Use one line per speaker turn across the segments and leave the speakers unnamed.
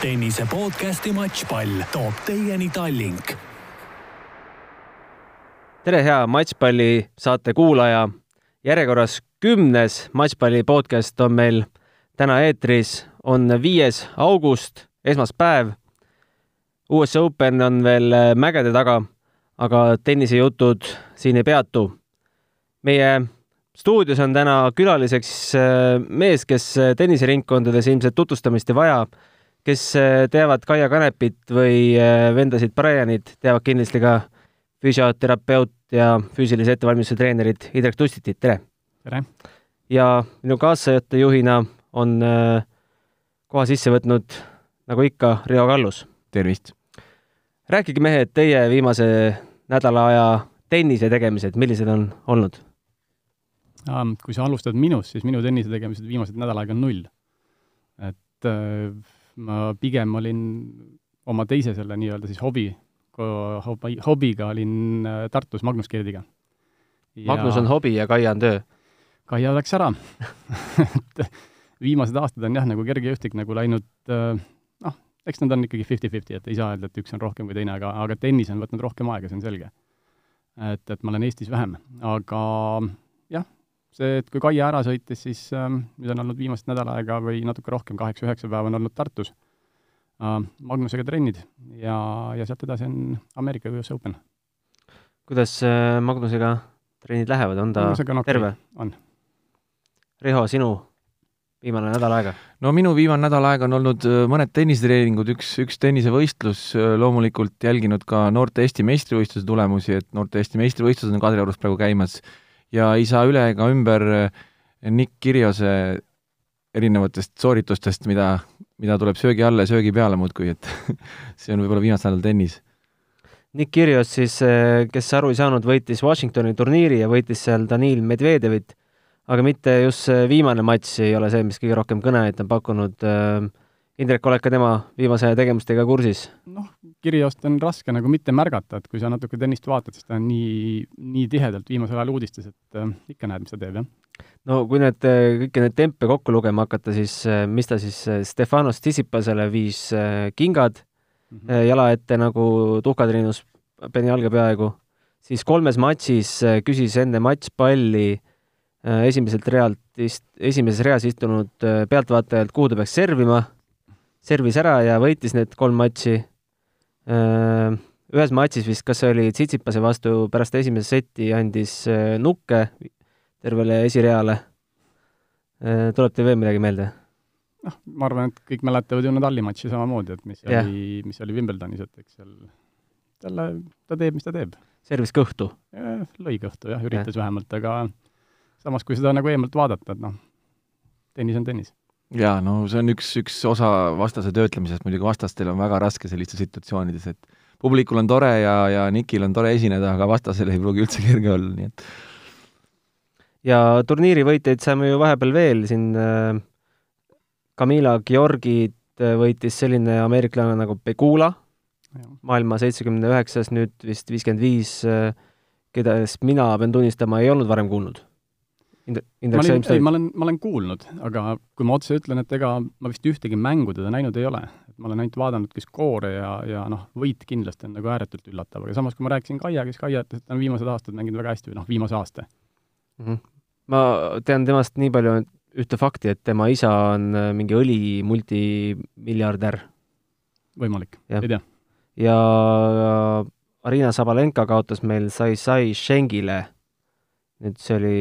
tennise podcasti Matšpall toob teieni Tallink.
tere, hea Matšpalli saate kuulaja. järjekorras kümnes Matšpalli podcast on meil täna eetris, on viies august, esmaspäev. US Open on veel mägede taga, aga tennisejutud siin ei peatu. meie stuudios on täna külaliseks äh, mees, kes tenniseringkondades ilmselt tutvustamist ei vaja kes äh, teavad Kaia Kanepit või äh, vendasid Brianit, teavad kindlasti ka füsioterapeut ja füüsilise ettevalmistuse treenerit Indrek Tustitit, tere!
tere!
ja minu kaassajuhina on äh, koha sisse võtnud, nagu ikka, Riho Kallus.
tervist!
rääkige, mehed, teie viimase nädala aja tennise tegemised, millised on olnud?
kui sa alustad minust, siis minu tennise tegemised viimased nädal aega on null. et äh, ma pigem olin oma teise selle nii-öelda siis hobi, hobi, hobiga olin äh, Tartus Magnus Kirdiga.
Magnus on hobi ja Kaia on töö?
Kaia läks ära et viimased aastad on jah, nagu kergejõustik nagu läinud äh, noh, eks nad on ikkagi fifty-fifty, et ei saa öelda, et üks on rohkem kui teine, aga, aga tennis on võtnud rohkem aega, see on selge. et, et ma olen Eestis vähem, aga see, et kui Kaia ära sõitis, siis ähm, nüüd on olnud viimast nädal aega või natuke rohkem, kaheksa-üheksa päeva on olnud Tartus äh,, Magnusega trennid ja, ja sealt edasi on Ameerika US Open.
kuidas äh, Magnusega trennid lähevad, on ta on terve?
on.
Riho, sinu viimane nädal aega?
no minu viimane nädal aega on olnud äh, mõned tennisetreeningud, üks, üks tennisevõistlus, loomulikult jälginud ka noorte Eesti meistrivõistluse tulemusi, et noorte Eesti meistrivõistlused on Kadriorus praegu käimas ja ei saa üle ega ümber eh, Nick Kirjose erinevatest sooritustest, mida, mida tuleb söögi alla ja söögi peale muudkui, et see on võib-olla viimase nädala tennis.
Nick Kirjos siis, eh, kes aru ei saanud, võitis Washingtoni turniiri ja võitis seal Danil Medvedevit, aga mitte just see viimane matš ei ole see, mis kõige rohkem kõneainet on pakkunud. Eh, Indrek, oled ka tema viimase tegemistega kursis?
noh, Kirjost on raske nagu mitte märgata, et kui sa natuke tennist vaatad, siis ta on nii, nii tihedalt viimasel ajal uudistes, et äh, ikka näed, mis ta teeb, jah.
no kui need, äh, kõiki neid tempe kokku lugema hakata, siis äh, mis ta siis äh, Stefanos Tsitsipasele viis kingad mm -hmm. jala ette nagu tuhkatriinus peni alge peaaegu, siis kolmes matšis küsis enne matšpalli esimeselt realt ist-, esimeses reas istunud pealtvaatajalt, kuhu ta peaks servima, servis ära ja võitis need kolm matši ühes matšis vist, kas see oli Tsitsipase vastu, pärast esimest seti andis nukke tervele esireale. Tuleb teil veel midagi meelde?
noh, ma arvan, et kõik mäletavad ju Nadali matši samamoodi, et mis ja. oli, mis oli Wimbledonis, et eks seal talle, ta teeb, mis ta teeb.
servis kõhtu?
lõi kõhtu jah, üritas ja. vähemalt, aga samas, kui seda nagu eemalt vaadata, et noh, tennis on tennis
jaa, no see on üks, üks osa vastase töötlemisest, muidugi vastastel on väga raske sellistes situatsioonides, et publikul on tore ja, ja Nikil on tore esineda, aga vastasel ei pruugi üldse kerge olla, nii et.
Ja turniiri võitjaid saime ju vahepeal veel siin äh, Camila Georgit äh, võitis selline ameeriklane nagu Pegula, maailma seitsmekümne üheksas, nüüd vist viiskümmend viis, äh, kedest mina pean tunnistama, ei olnud varem kuulnud
Indrek, ma olin, ei, ma olen, ma olen kuulnud, aga kui ma otse ütlen, et ega ma vist ühtegi mängu teda näinud ei ole. et ma olen ainult vaadanudki skoore ja, ja noh, võit kindlasti on nagu ääretult üllatav, aga samas, kui ma rääkisin Kaiaga, siis Kaia ütles, et ta on viimased aastad mänginud väga hästi või noh, viimase aasta
mm. -hmm. ma tean temast nii palju ühte fakti, et tema isa on äh, mingi õli multimiljardär.
võimalik, ei tea.
ja Arina Sabalenka kaotas meil Sai Sai Schengile nüüd see oli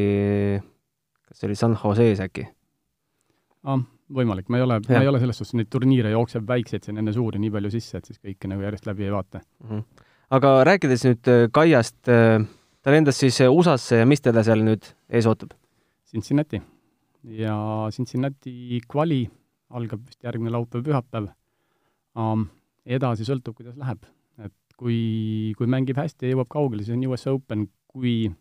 kas see oli San Jose's äkki
ah,? võimalik, ma ei ole, ma ei ole selles suhtes, neid turniire jookseb väikseid siin enne suuri nii palju sisse, et siis kõike nagu järjest läbi ei vaata mm.
-hmm. aga rääkides nüüd äh, Kaiast, äh, ta lendas siis äh, USA-sse ja mis teda seal nüüd ees ootab?
Cincinnati. ja Cincinnati kvali algab vist järgmine laupäev-pühapäev um,. edasi sõltub, kuidas läheb. et kui, kui mängib hästi ja jõuab kaugele, siis on US Open, kui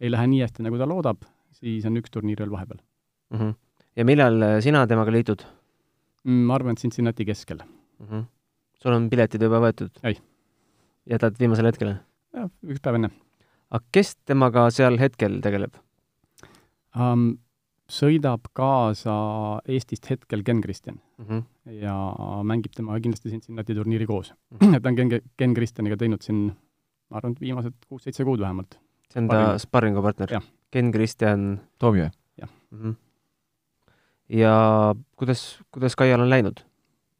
ei lähe nii hästi, nagu ta loodab, siis on üks turniir veel vahepeal
mm. -hmm. ja millal äh, sina temaga liitud
mm,? ma arvan, et Cincinnati keskel mm.
-hmm. sul on piletid juba võetud?
ei.
jätad viimasel hetkel?
jah, üks päev enne.
aga kes temaga seal hetkel tegeleb
um,? sõidab kaasa Eestist hetkel Ken Kristjan
mm. -hmm.
ja mängib temaga kindlasti Cincinnati turniiri koos
Mhm.
et ta on Ken, Ken Kristjaniga teinud siin, ma arvan, et viimased kuus-seitse kuud vähemalt.
see on ta
Sparring.
sparringupartner
Jah.
Ken Kristjan
Toomjõe.
mm. -hmm. ja kuidas, kuidas Kaial on läinud?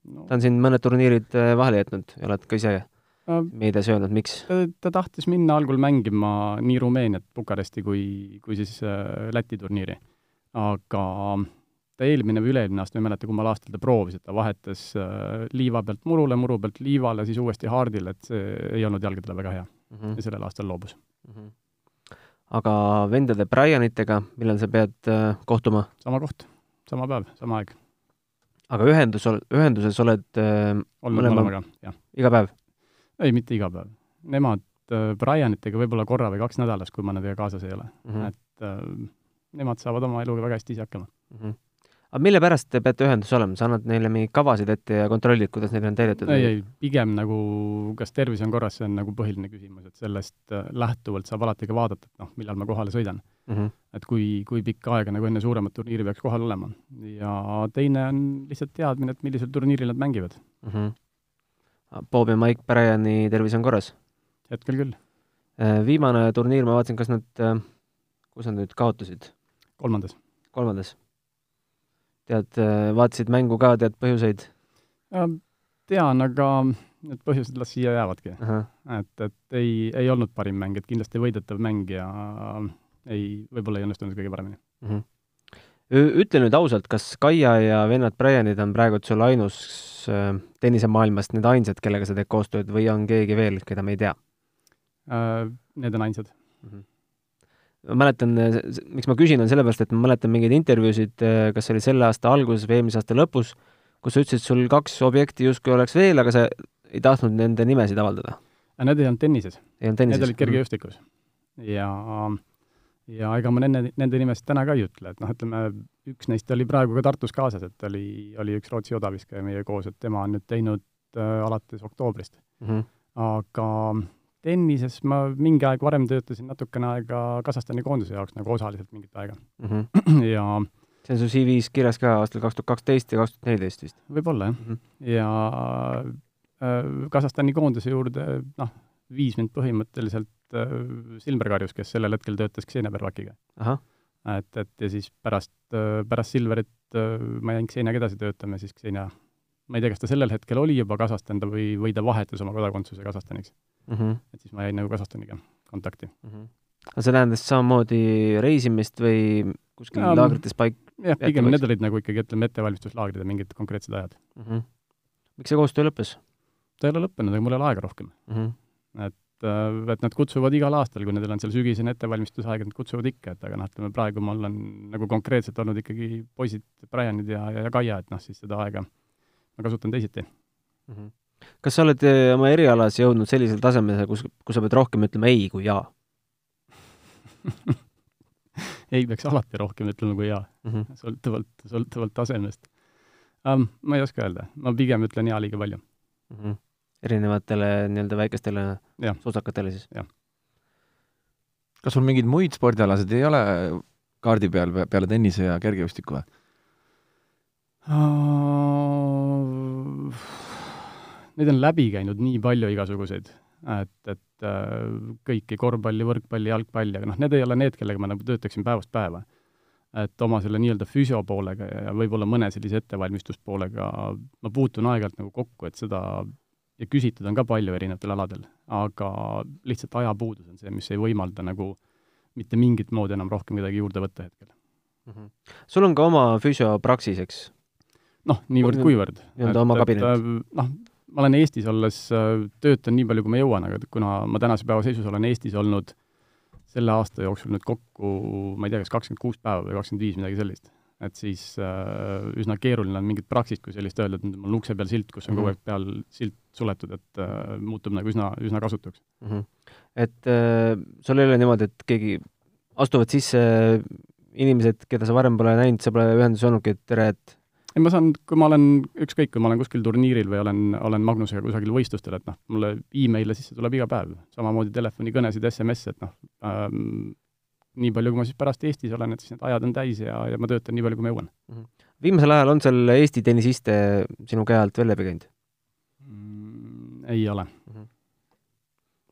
no,
ta on siin mõned turniirid äh, vahele jätnud ja oled ka ise
äh,
meedias öelnud, miks?
ta, ta tahtis minna algul mängima nii Rumeeniat, Bukaresti kui, kui siis äh, Läti turniiri. aga ta eelmine või üle-eelmine aasta, ma ei mäleta, kummal aastal ta proovis, et ta vahetas äh, liiva pealt murule, muru pealt liivale, siis uuesti hardile, et see ei olnud jalgadele väga hea
mm. -hmm.
ja sellel aastal loobus.
Mm -hmm. Aga vendade Brianitega, millal sa pead äh, kohtuma?
sama koht, sama päev, sama aeg.
aga ühendus, ühenduses oled äh,
mõlemaga,
iga päev
ei, mitte iga päev. Nemad äh, Brianitega võib-olla korra või kaks nädalas, kui ma nendega kaasas ei ole
mm? -hmm.
et äh, nemad saavad oma eluga väga hästi ise hakkama.
Mm -hmm. Aga mille pärast te peate ühenduses olema, sa annad neile mingeid kavasid ette ja kontrollid, kuidas neil on täidetud?
ei, ei, pigem nagu kas tervis on korras, see on nagu põhiline küsimus, et sellest äh, lähtuvalt saab alati ka vaadata, et noh, millal ma kohale sõidan.
mm. -hmm.
et kui, kui pikka aega nagu enne suuremat turniiri peaks kohal olema. ja teine on lihtsalt teadmine, et millisel turniiril nad mängivad.
Mm -hmm. Bob ja Mike Bryani tervis on korras?
hetkel küll.
viimane turniir, ma vaatasin, kas nad, kus nad nüüd kaotasid?
kolmandas.
kolmandas? Tead, vaatasid mängu ka, tead põhjuseid?
tean, aga need põhjused las siia jäävadki. et, et ei, ei olnud parim mäng, et kindlasti võidetav mäng ja ei, võib-olla ei õnnestunud kõige paremini
mm. -hmm. ütle nüüd ausalt, kas Kaia ja vennad Brianid on praegu sul ainus äh, tennisemaailmast need ainsad, kellega sa teed koostööd või on keegi veel, keda me ei tea
äh,? Need on ainsad
mm. -hmm. Ma mäletan, miks ma küsin, on sellepärast, et ma mäletan mingeid intervjuusid, kas see oli selle aasta alguses või eelmise aasta lõpus, kus sa ütlesid, sul kaks objekti justkui oleks veel, aga sa ei tahtnud nende nimesid avaldada.
Need ei olnud tennises.
ei olnud tennises?
Need olid kergejõustikus. ja, ja ega ma nende, nende nimesid täna ka ei ütle, et noh, ütleme, üks neist oli praegu ka Tartus kaasas, et oli, oli üks Rootsi odaviskaja meie koos, et tema on nüüd teinud äh, alates oktoobrist
mm. -hmm.
aga tennises ma mingi aeg varem töötasin natukene aega Kasahstani koondise jaoks nagu osaliselt mingit aega
mm. -hmm.
ja
see on su CV-s kirjas ka aastal kaks tuhat kaksteist ja kaks tuhat neliteist vist?
võib-olla, jah
mm. -hmm.
ja äh, Kasahstani koondise juurde, noh, viis mind põhimõtteliselt äh, Silver Karjus, kes sellel hetkel töötas Xenia Bervakiga. et, et ja siis pärast äh,, pärast Silverit äh, ma jäin Xeniaga edasi töötama ja siis Xenia, ma ei tea, kas ta sellel hetkel oli juba Kasahstan ta või, või ta vahetas oma kodakondsuse Kasahstaniks
mm. -hmm.
et siis ma jäin nagu Kasahstaniga kontakti
mm. -hmm. aga see tähendas samamoodi reisimist või kuskil
Ja,
laagrites paik-
jah, pigem need olid nagu ikkagi, ütleme, ettevalmistuslaagrid ja mingid konkreetsed ajad.
mm? -hmm. miks see koostöö lõppes
ta ei ole lõppenud, aga mul ei ole aega rohkem.
mm? -hmm.
et, äh, et nad kutsuvad igal aastal, kui nendel on seal sügisene ettevalmistusaeg, nad kutsuvad ikka, et aga noh, ütleme praegu mul on nagu konkreetselt olnud ikkagi poisid, Brianid ja, ja, ja Kaia, et noh, siis seda aega ma kasutan teisiti.
Mm -hmm. kas sa oled eh, oma erialas jõudnud sellisele tasemele, kus, kus sa pead rohkem ütlema ei kui jaa
ei peaks alati rohkem ütlema kui jaa
mm? -hmm.
sõltuvalt, sõltuvalt tasemest um,. Ma ei oska öelda, ma pigem ütlen jaa liiga palju.
Mm -hmm. erinevatele nii-öelda väikestele
Jah.
suusakatele siis?
kas sul mingeid muid spordialasid ei ole kaardi peal pe- peale tennise ja kergejõustiku või?
Neid on läbi käinud nii palju igasuguseid, et, et äh, kõiki korvpalli, võrkpalli, jalgpalli, aga noh, need ei ole need, kellega ma nagu töötaksin päevast päeva. et oma selle nii-öelda füsio poolega ja võib-olla mõne sellise ettevalmistuspoolega ma puutun aeg-ajalt nagu kokku, et seda ja küsitud on ka palju erinevatel aladel, aga lihtsalt ajapuudus on see, mis ei võimalda nagu mitte mingit moodi enam rohkem midagi juurde võtta hetkel.
mm. -hmm. sul on ka oma füsiopraksis, eks?
noh, niivõrd-kuivõrd.
nii-öelda oma kabinet?
noh, ma olen Eestis olles, äh, töötan nii palju, kui ma jõuan, aga kuna ma tänase päeva seisus olen Eestis olnud selle aasta jooksul nüüd kokku, ma ei tea, kas kakskümmend kuus päeva või kakskümmend viis, midagi sellist. et siis äh, üsna keeruline on mingit praksist kui sellist öelda, et mul on ukse peal silt, kus on kogu
Mhm.
aeg peal silt suletud, et äh, muutub nagu üsna, üsna kasutuks.
mm. -hmm. et äh, sul ei ole niimoodi, et keegi, astuvad sisse inimesed, keda sa varem pole näinud, sa pole ühenduses olnudki, et tere, et
ei, ma saan, kui ma olen, ükskõik, kui ma olen kuskil turniiril või olen, olen Magnusega kusagil võistlustel, et noh, mulle email'e sisse tuleb iga päev, samamoodi telefonikõnesid, SMS-e, et noh ähm,, nii palju, kui ma siis pärast Eestis olen, et siis need ajad on täis ja, ja ma töötan nii palju, kui ma jõuan
viimasel ajal on seal Eesti tennisiste sinu käe alt veel läbi käinud?
mm,. ei ole.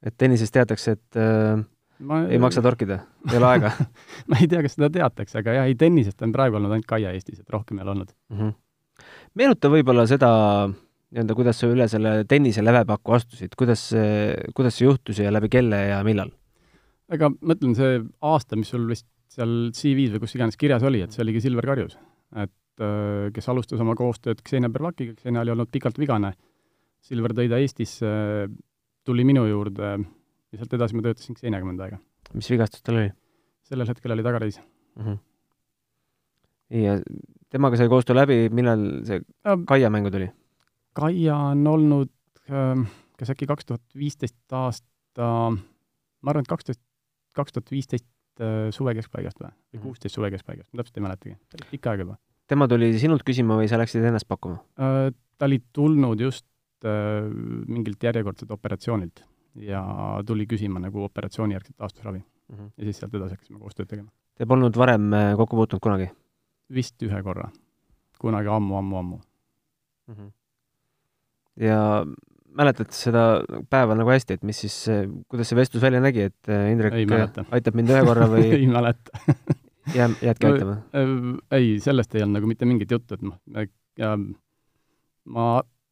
et tennises teatakse, et äh, ma ei maksa torkida, ei ole aega
ma ei tea, kas seda teatakse, aga jah, ei tennisest on praegu olnud ainult Kaia Eestis, et rohkem ei ole olnud
mm. -hmm. meenuta võib-olla seda nii-öelda, kuidas sa üle selle tennise lävepaku astusid, kuidas see, kuidas see juhtus ja läbi kelle ja millal?
ega ma ütlen, see aasta, mis sul vist seal CV-s või kus iganes kirjas oli, et see oligi Silver Karjus. et äh, kes alustas oma koostööd Ksenia Berlakiga, Ksenia oli olnud pikalt vigane, Silver tõi ta Eestisse, tuli minu juurde ja sealt edasi ma töötasin mõnda aega.
mis vigastus tal oli?
sellel hetkel oli tagareis mm.
-hmm. ja temaga sai koostöö läbi, millal see Kaia mängu tuli?
Kaia on olnud äh, kas äkki kaks tuhat viisteist aasta, ma arvan, et kaksteist, kaks tuhat viisteist äh, suve keskpaigast või, või mhm. kuusteist suve keskpaigast, ma täpselt ei mäletagi, pikka aega juba.
tema tuli sinult küsima või sa läksid ennast pakkuma
äh,? ta oli tulnud just äh, mingilt järjekordselt operatsioonilt ja tuli küsima nagu operatsioonijärgset taastusravi mm. -hmm. ja siis sealt edasi hakkasime koostööd tegema.
Te polnud varem äh, kokku puutunud kunagi?
vist ühe korra, kunagi ammu-ammu-ammu
mm. -hmm. ja mäletad seda päeva nagu hästi, et mis siis, kuidas see vestlus välja nägi, et äh, Indrek aitab mind ühe korra või
ei mäleta
jää, jäädki aitama?
ei, sellest ei olnud nagu mitte mingit juttu, et noh, ma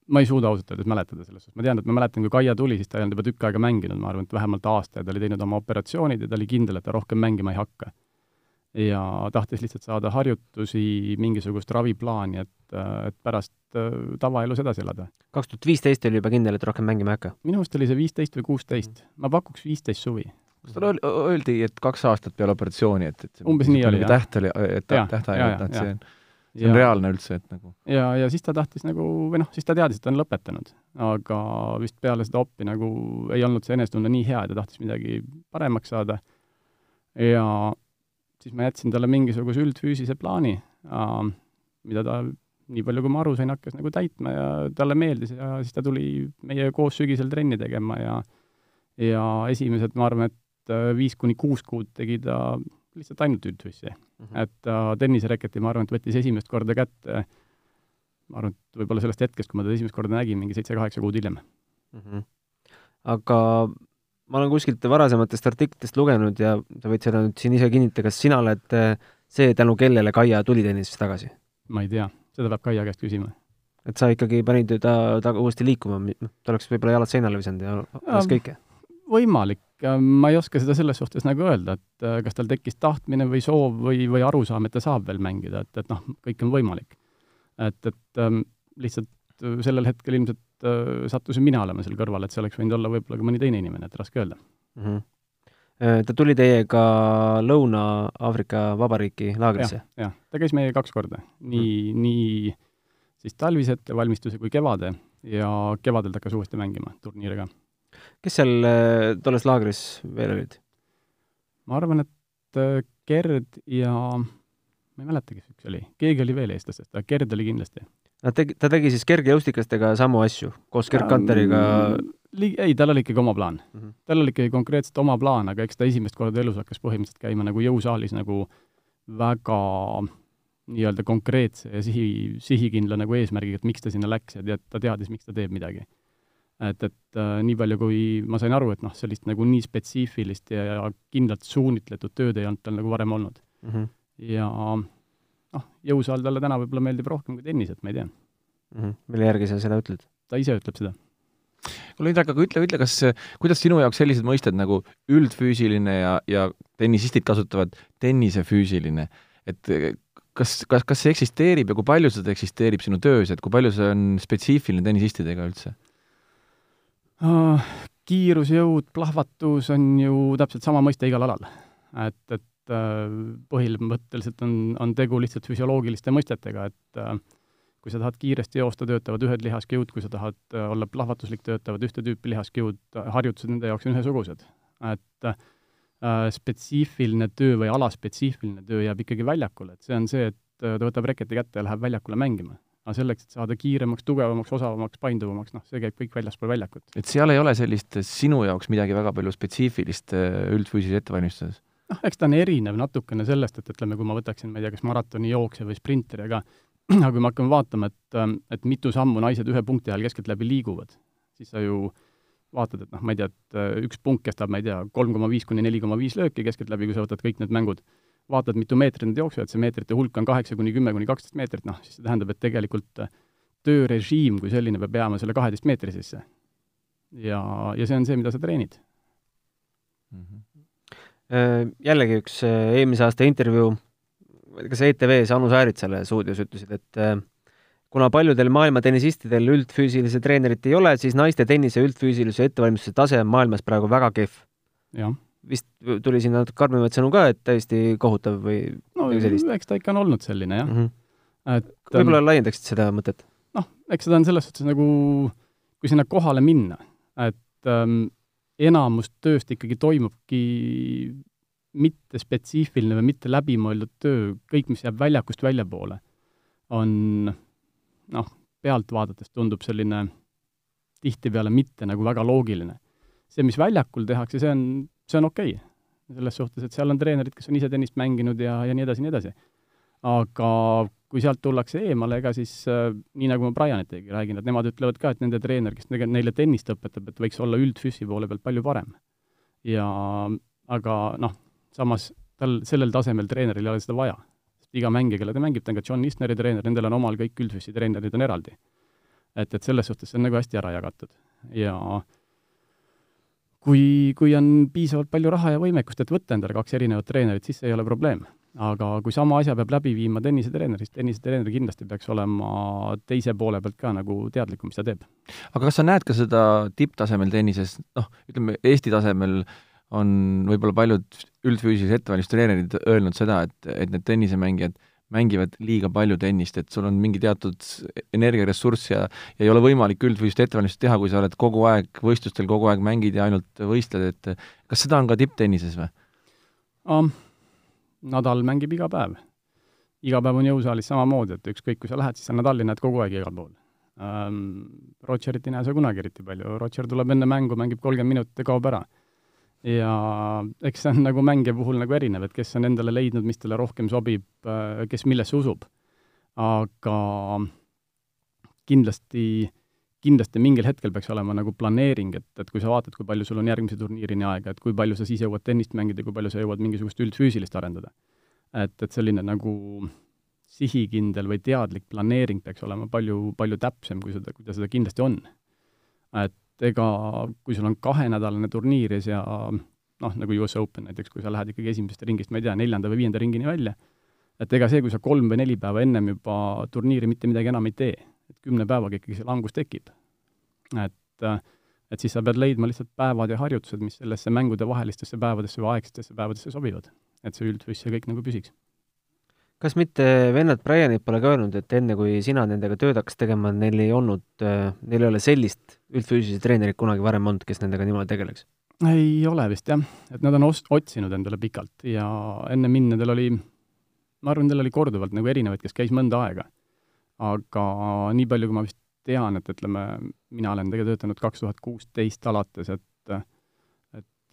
ma ei suuda ausalt öeldes mäletada selles suhtes, ma tean, et ma mäletan, kui Kaia tuli, siis ta ei olnud juba tükk aega mänginud, ma arvan, et vähemalt aasta ja ta oli teinud oma operatsioonid ja ta oli kindel, et ta rohkem mängima ei hakka. ja tahtis lihtsalt saada harjutusi, mingisugust raviplaani, et, et pärast äh, tavaelus edasi elada.
kaks tuhat viisteist oli juba kindel, et rohkem mängima ei hakka?
minu meelest oli see viisteist või kuusteist, ma pakuks viisteist suvi
kas talle öeldi, et kaks aastat peale operatsiooni, et, et
umbes nii oli,
jah. täht oli, et tähtaeg, et see on see on ja, reaalne üldse, et nagu
ja, ja siis ta tahtis nagu, või noh, siis ta teadis, et ta on lõpetanud. aga vist peale seda oppi nagu ei olnud see enesetunne nii hea ja ta tahtis midagi paremaks saada. ja siis ma jätsin talle mingisuguse üldfüüsise plaani, mida ta, nii palju kui ma aru sain, hakkas nagu täitma ja talle meeldis ja siis ta tuli meie koos sügisel trenni tegema ja ja esimesed, ma arvan, et viis kuni kuus kuud tegi ta lihtsalt ainult üldfüüsi mm. -hmm. et uh, tennisereketi, ma arvan, et võttis esimest korda kätte, ma arvan, et võib-olla sellest hetkest, kui ma teda esimest korda nägin, mingi seitse-kaheksa kuud hiljem mm.
-hmm. aga ma olen kuskilt varasematest artiklitest lugenud ja sa võid seda nüüd siin ise kinnitada, kas sina oled äh, see, tänu kellele Kaia tuli tennisesse tagasi?
ma ei tea, seda peab Kaia käest küsima.
et sa ikkagi panid ta, ta uuesti liikuma, noh, ta oleks võib-olla jalad seinale visanud ja oleks kõike?
võimalik, ma ei oska seda selles suhtes nagu öelda, et äh, kas tal tekkis tahtmine või soov või, või arusaam, et ta saab veel mängida, et, et noh, kõik on võimalik. et, et ähm, lihtsalt äh, sellel hetkel ilmselt äh, sattusin mina olema seal kõrval, et see oleks võinud olla võib-olla ka mõni teine inimene, et raske öelda mm.
-hmm. Ta tuli teiega Lõuna-Aafrika Vabariiki laagrisse ja,?
jah, ta käis meiega kaks korda, nii mm., nii siis talvise ettevalmistuse kui kevade ja kevadel ta hakkas uuesti mängima turniire ka
kes seal äh, tolles laagris veel olid?
ma arvan, et äh, Gerd ja ma ei mäleta, kes üks oli, keegi oli veel eestlastest, aga Gerd oli kindlasti.
Nad tegi, ta tegi siis kergejõustikastega samu asju, koos Gerd Kanteriga
li-, ei, tal oli ikkagi oma plaan mm. -hmm. tal oli ikkagi konkreetselt oma plaan, aga eks ta esimest korda elus hakkas põhimõtteliselt käima nagu jõusaalis nagu väga nii-öelda konkreetse ja sihi, sihikindla nagu eesmärgiga, et miks ta sinna läks ja tead, ta teadis, miks ta teeb midagi et, et äh, nii palju, kui ma sain aru, et noh, sellist nagu nii spetsiifilist ja, ja kindlalt suunitletud tööd ei olnud tal nagu varem olnud mm. -hmm. ja noh, jõusaal talle täna võib-olla meeldib rohkem kui tennis, et ma ei tea
mm. -hmm. mille järgi sa seda ütled?
ta ise ütleb seda.
kuule, Indrek, aga ütle, ütle, kas, kuidas sinu jaoks sellised mõisted nagu üldfüüsiline ja, ja tennisistid kasutavad tennisefüüsiline, et kas, kas, kas see eksisteerib ja kui palju seda eksisteerib sinu töös, et kui palju see on spetsiifiline tennisistidega üldse?
Uh,? kiirus, jõud, plahvatus on ju täpselt sama mõiste igal alal. et, et uh, põhimõtteliselt on, on tegu lihtsalt füsioloogiliste mõistetega, et uh, kui sa tahad kiiresti joosta, töötavad ühed lihaskihud, kui sa tahad uh, olla plahvatuslik, töötavad ühte tüüpi lihaskihud, harjutused nende jaoks on ühesugused. et uh, spetsiifiline töö või alaspetsiifiline töö jääb ikkagi väljakule, et see on see, et ta võtab reketi kätte ja läheb väljakule mängima aga selleks, et saada kiiremaks, tugevamaks, osavamaks, painduvamaks, noh, see käib kõik väljaspool väljakut.
et seal ei ole sellist sinu jaoks midagi väga palju spetsiifilist äh, üldfüüsilise ettevalmistuses?
noh, eks ta on erinev natukene sellest, et ütleme, kui ma võtaksin, ma ei tea, kas maratonijooksja või sprinteri, aga aga kui me hakkame vaatama, et, et mitu sammu naised ühe punkti ajal keskeltläbi liiguvad, siis sa ju vaatad, et noh, ma ei tea, et äh, üks punkt kestab, ma ei tea, kolm koma viis kuni neli koma viis lööki keskeltläbi, kui sa võtad kõik need mängud, vaatad, mitu meetrit nad jooksevad, see meetrite hulk on kaheksa kuni kümme kuni kaksteist meetrit, noh, siis see tähendab, et tegelikult äh, töörežiim kui selline peab jääma selle kaheteist meetri sisse. ja, ja see on see, mida sa treenid
mm. -hmm. Jällegi üks eelmise aasta intervjuu kas ETV-s Anu Sääritsale stuudios ütlesid, et äh, kuna paljudel maailma tennisistidel üldfüüsilise treenerit ei ole, siis naiste tennise üldfüüsilise ettevalmistuse tase on maailmas praegu väga kehv. Vist tuli siin natuke karmimaid sõnu ka, et täiesti kohutav või
no eks ta ikka on olnud selline, jah mm. -hmm.
et võib-olla ähm, laiendaksid seda mõtet?
noh, eks seda on selles suhtes nagu, kui sinna kohale minna, et ähm, enamus tööst ikkagi toimubki mitte spetsiifiline või mitte läbimõeldud töö, kõik, mis jääb väljakust väljapoole, on noh, pealt vaadates tundub selline tihtipeale mitte nagu väga loogiline. see, mis väljakul tehakse, see on, see on okei okay.. selles suhtes, et seal on treenerid, kes on ise tennist mänginud ja, ja nii edasi, nii edasi. aga kui sealt tullakse eemale, ega siis äh, nii, nagu ma Brianitegi räägin, et nemad ütlevad ka, et nende treener, kes neile tennist õpetab, et võiks olla üldfüssi poole pealt palju parem. ja aga noh, samas tal sellel tasemel treeneril ei ole seda vaja. iga mängija, kelle ta mängib, ta on ka John Isneri treener, nendel on omal kõik üldfüüsi treenerid on eraldi. et, et selles suhtes see on nagu hästi ära jagatud. ja kui, kui on piisavalt palju raha ja võimekust, et võtta endale kaks erinevat treenerit, siis see ei ole probleem. aga kui sama asja peab läbi viima tennisetreener, siis tennisetreener kindlasti peaks olema teise poole pealt ka nagu teadlikum, mis ta teeb.
aga kas sa näed ka seda tipptasemel tennises, noh, ütleme Eesti tasemel on võib-olla paljud üldfüüsilise ettevalmistuse treenerid öelnud seda, et, et need tennisemängijad mängivad liiga palju tennist, et sul on mingi teatud energiaressurss ja, ja ei ole võimalik üldfüüsilist ettevalmistust teha, kui sa oled kogu aeg võistlustel, kogu aeg mängid ja ainult võistled, et kas seda on ka tipptennises või
um,? Nadal mängib iga päev. iga päev on jõusaalis samamoodi, et ükskõik, kui sa lähed, siis sa Nadali näed kogu aeg igal pool um,. Rogerit ei näe sa kunagi eriti palju, Roger tuleb enne mängu, mängib kolmkümmend minutit ja kaob ära ja eks see on nagu mängija puhul nagu erinev, et kes on endale leidnud, mis talle rohkem sobib, äh, kes millesse usub. aga kindlasti, kindlasti mingil hetkel peaks olema nagu planeering, et, et kui sa vaatad, kui palju sul on järgmise turniirini aega, et kui palju sa siis jõuad tennist mängida, kui palju sa jõuad mingisugust üldfüüsilist arendada. et, et selline nagu sihikindel või teadlik planeering peaks olema palju, palju täpsem, kui seda, kui ta seda kindlasti on. et ega kui sul on kahenädalane turniir ja noh, nagu US Open näiteks, kui sa lähed ikkagi esimesest ringist, ma ei tea, neljanda või viienda ringini välja, et ega see, kui sa kolm või neli päeva ennem juba turniiri mitte midagi enam ei tee, et kümne päevaga ikkagi see langus tekib. et, et siis sa pead leidma lihtsalt päevad ja harjutused, mis sellesse mängudevahelistesse päevadesse või aegsetesse päevadesse sobivad. et see üldfüüs ja kõik nagu püsiks
kas mitte vennad Brianid pole ka öelnud, et enne, kui sina nendega tööd hakkasid tegema, neil ei olnud, äh, neil ei ole sellist üldfüüsilise treenerit kunagi varem olnud, kes nendega niimoodi tegeleks?
ei ole vist jah, et nad on os-, otsinud endale pikalt ja enne mind nendel oli, ma arvan, neil oli korduvalt nagu erinevaid, kes käis mõnda aega. aga nii palju, kui ma vist tean, et ütleme, mina olen tegelikult töötanud kaks tuhat kuusteist alates, et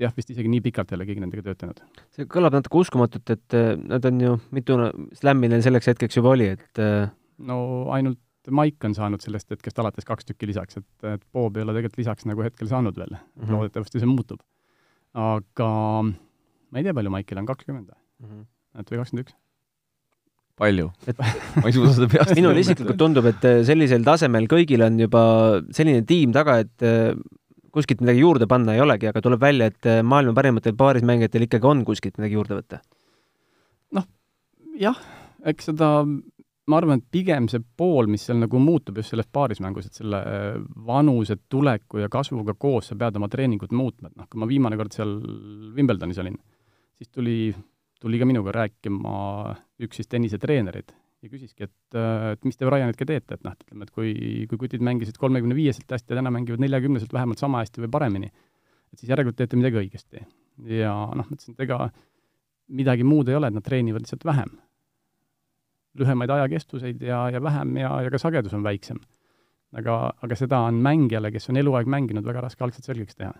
jah, vist isegi nii pikalt ei ole keegi nendega töötanud.
see kõlab natuke uskumatult, et äh, nad on ju, mitu slämmi neil selleks hetkeks juba oli, et äh,
no ainult Maik on saanud sellest hetkest alates kaks tükki lisaks, et, et Bob ei ole tegelikult lisaks nagu hetkel saanud veel mm. -hmm. loodetavasti see muutub. aga ma ei tea, palju Maikil on, kakskümmend või mm? -hmm. et või kakskümmend üks?
palju et ma ei suuda seda peast
minule isiklikult tundub, et äh, sellisel tasemel kõigil on juba selline tiim taga, et kuskilt midagi juurde panna ei olegi, aga tuleb välja, et äh, maailma parimatel paarismängijatel ikkagi on kuskilt midagi juurde võtta.
noh, jah, eks seda, ma arvan, et pigem see pool, mis seal nagu muutub just selles paarismängus, et selle äh, vanuse tuleku ja kasvuga koos sa pead oma treeningut muutma, et noh, kui ma viimane kord seal Wimbledonis olin, siis tuli, tuli ka minuga rääkima üks siis tennisetreenereid ja küsiski, et, äh, et mis te Ryanitega teete, et noh, et ütleme, et kui, kui kutid mängisid kolmekümne viieselt hästi ja täna mängivad neljakümneselt vähemalt sama hästi või paremini, et siis järelikult teete midagi õigesti. ja noh, mõtlesin, et ega midagi muud ei ole, et nad treenivad lihtsalt vähem. lühemaid ajakestvuseid ja, ja vähem ja, ja ka sagedus on väiksem. aga, aga seda on mängijale, kes on eluaeg mänginud, väga raske algselt selgeks teha.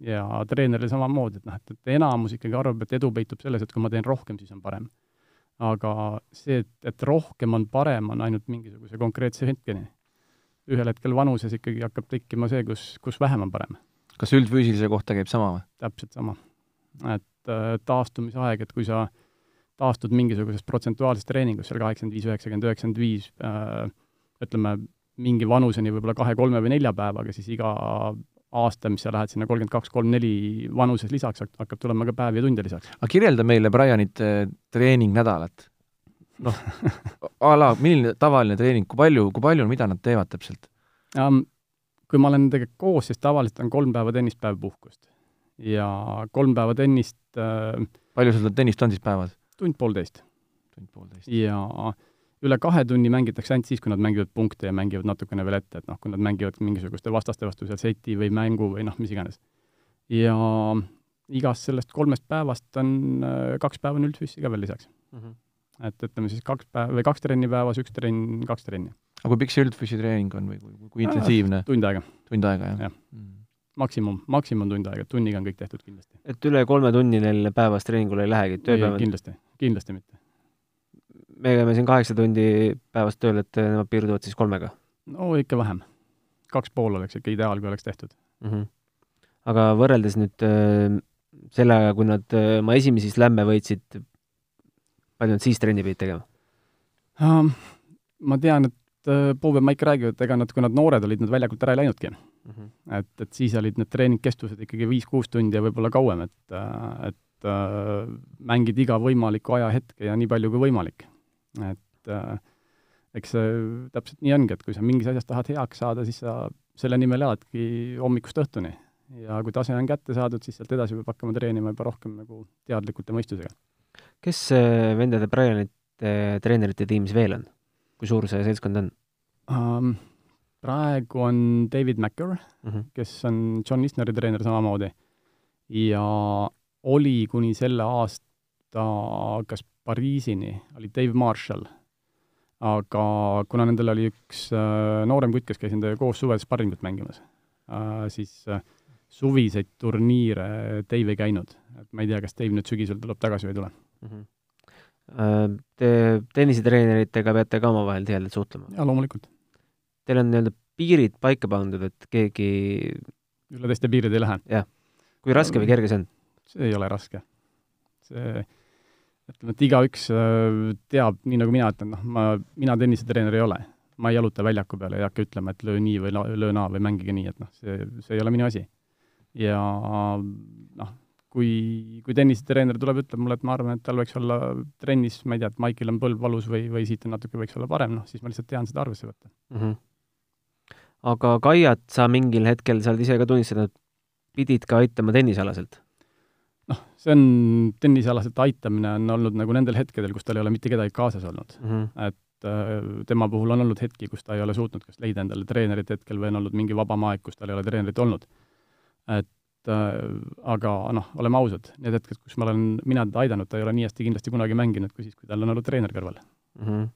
ja treenerile samamoodi, et noh, et, et enamus ikkagi arvab, et edu peitub selles, et kui ma teen rohkem, siis on parem. Aga see, et, et rohkem on parem, on ainult mingisuguse konkreetse hetkeni. ühel hetkel vanuses ikkagi hakkab tekkima see, kus, kus vähem on parem.
kas üldfüüsilise kohta käib sama või?
täpselt sama. et äh, taastumisaeg, et kui sa taastud mingisugusest protsentuaalsest treeningust, seal kaheksakümmend viis, üheksakümmend, üheksakümmend viis, äh, ütleme, mingi vanuseni võib-olla kahe, kolme või nelja päevaga, siis iga aasta, mis sa lähed sinna kolmkümmend kaks, kolm, neli vanuses lisaks, hakkab tulema ka päevi ja tunde lisaks.
aga kirjelda meile Brianite treeningnädalat. noh, a la, milline tavaline treening, kui palju, kui palju, mida nad teevad täpselt
um,? Kui ma olen nendega koos, siis tavaliselt on kolm päeva tennist, päev puhkust. ja kolm päeva tennist äh,
palju sul tennist on siis päevas?
tund-poolteist.
tund-poolteist.
ja üle kahe tunni mängitakse ainult siis, kui nad mängivad punkte ja mängivad natukene veel ette, et noh, kui nad mängivad mingisuguste vastaste vastu seal seti või mängu või noh, mis iganes. ja igast sellest kolmest päevast on äh, kaks päeva on üldfüüsi ka veel lisaks mm. -hmm. et ütleme siis kaks päeva või kaks trenni päevas, üks trenn, kaks trenni.
aga kui pikk see üldfüüsi treening on või kui, kui, kui intensiivne?
tund aega.
tund aega, jah
ja. mm.? maksimum, maksimum tund aega, tunniga on kõik tehtud kindlasti.
et üle kolme tunni neil päevas treeningule ei lähegi, tööpäevad?
kindlasti, kindlasti mitte
me käime siin kaheksa tundi päevas tööl, et nemad piirduvad siis kolmega?
no ikka vähem. kaks pool oleks ikka ideaal, kui oleks tehtud
mm. -hmm. aga võrreldes nüüd äh, selle ajaga, kui nad äh, oma esimesi slämme võitsid, palju nad siis trenni pidid tegema
uh,? ma tean, et äh, Bob ja Mike räägivad, ega nad, kui nad noored olid, nad väljakult ära ei läinudki mm. -hmm. et, et siis olid need treeningkestused ikkagi viis-kuus tundi ja võib-olla kauem, et, äh, et äh, mängid iga võimaliku ajahetke ja nii palju kui võimalik et äh, eks see täpselt nii ongi, et kui sa mingis asjas tahad heaks saada, siis sa selle nimel eladki hommikust õhtuni. ja kui tase on kätte saadud, siis sealt edasi peab hakkama treenima juba rohkem nagu teadlikult ja mõistusega.
kes vendade Brianite treenerite tiimis veel on? kui suur see seltskond on
um,? praegu on David Macker mhm. -huh. kes on John Isneri treener samamoodi ja oli kuni selle aasta kas Pariisini oli Dave Marshall. aga kuna nendel oli üks äh, noorem kutt, kes käis nendega koos suvel sparringut mängimas äh,, siis äh, suviseid turniire Dave ei käinud. et ma ei tea, kas Dave nüüd sügisel tuleb tagasi või ei tule mm.
-hmm. Te tennisetreeneritega peate ka omavahel tihedalt suhtlema?
jaa, loomulikult.
Teil on nii-öelda piirid paika pandud, et keegi
üle teiste piiride ei lähe?
jah. kui raske või kerge see on?
see ei ole raske. see ütleme, et igaüks äh, teab, nii nagu mina ütlen, noh, ma, mina tennisetreener ei ole. ma ei jaluta väljaku peal, ei hakka ütlema, et löö nii või löö naa või mängige nii, et noh, see, see ei ole minu asi. ja noh, kui, kui tennisetreener tuleb, ütleb mulle, et ma arvan, et tal võiks olla trennis, ma ei tea, et Maikil on põlv valus või, või siit on natuke, võiks olla parem, noh, siis ma lihtsalt tean seda arvesse võtta mm.
-hmm. aga Kaiat sa mingil hetkel, sa oled ise ka tunnistanud, pidid ka aitama tennisealaselt?
Noh, see on, tennisealaselt aitamine on olnud nagu nendel hetkedel, kus tal ei ole mitte kedagi kaasas olnud mm. -hmm. et äh, tema puhul on olnud hetki, kus ta ei ole suutnud kas leida endale treenerit hetkel või on olnud mingi vabam aeg, kus tal ei ole treenerit olnud. et äh, aga noh, oleme ausad, need hetked, kus ma olen, mina teda aidanud, ta ei ole nii hästi kindlasti kunagi mänginud, kui siis, kui tal on olnud treener kõrval mm. -hmm.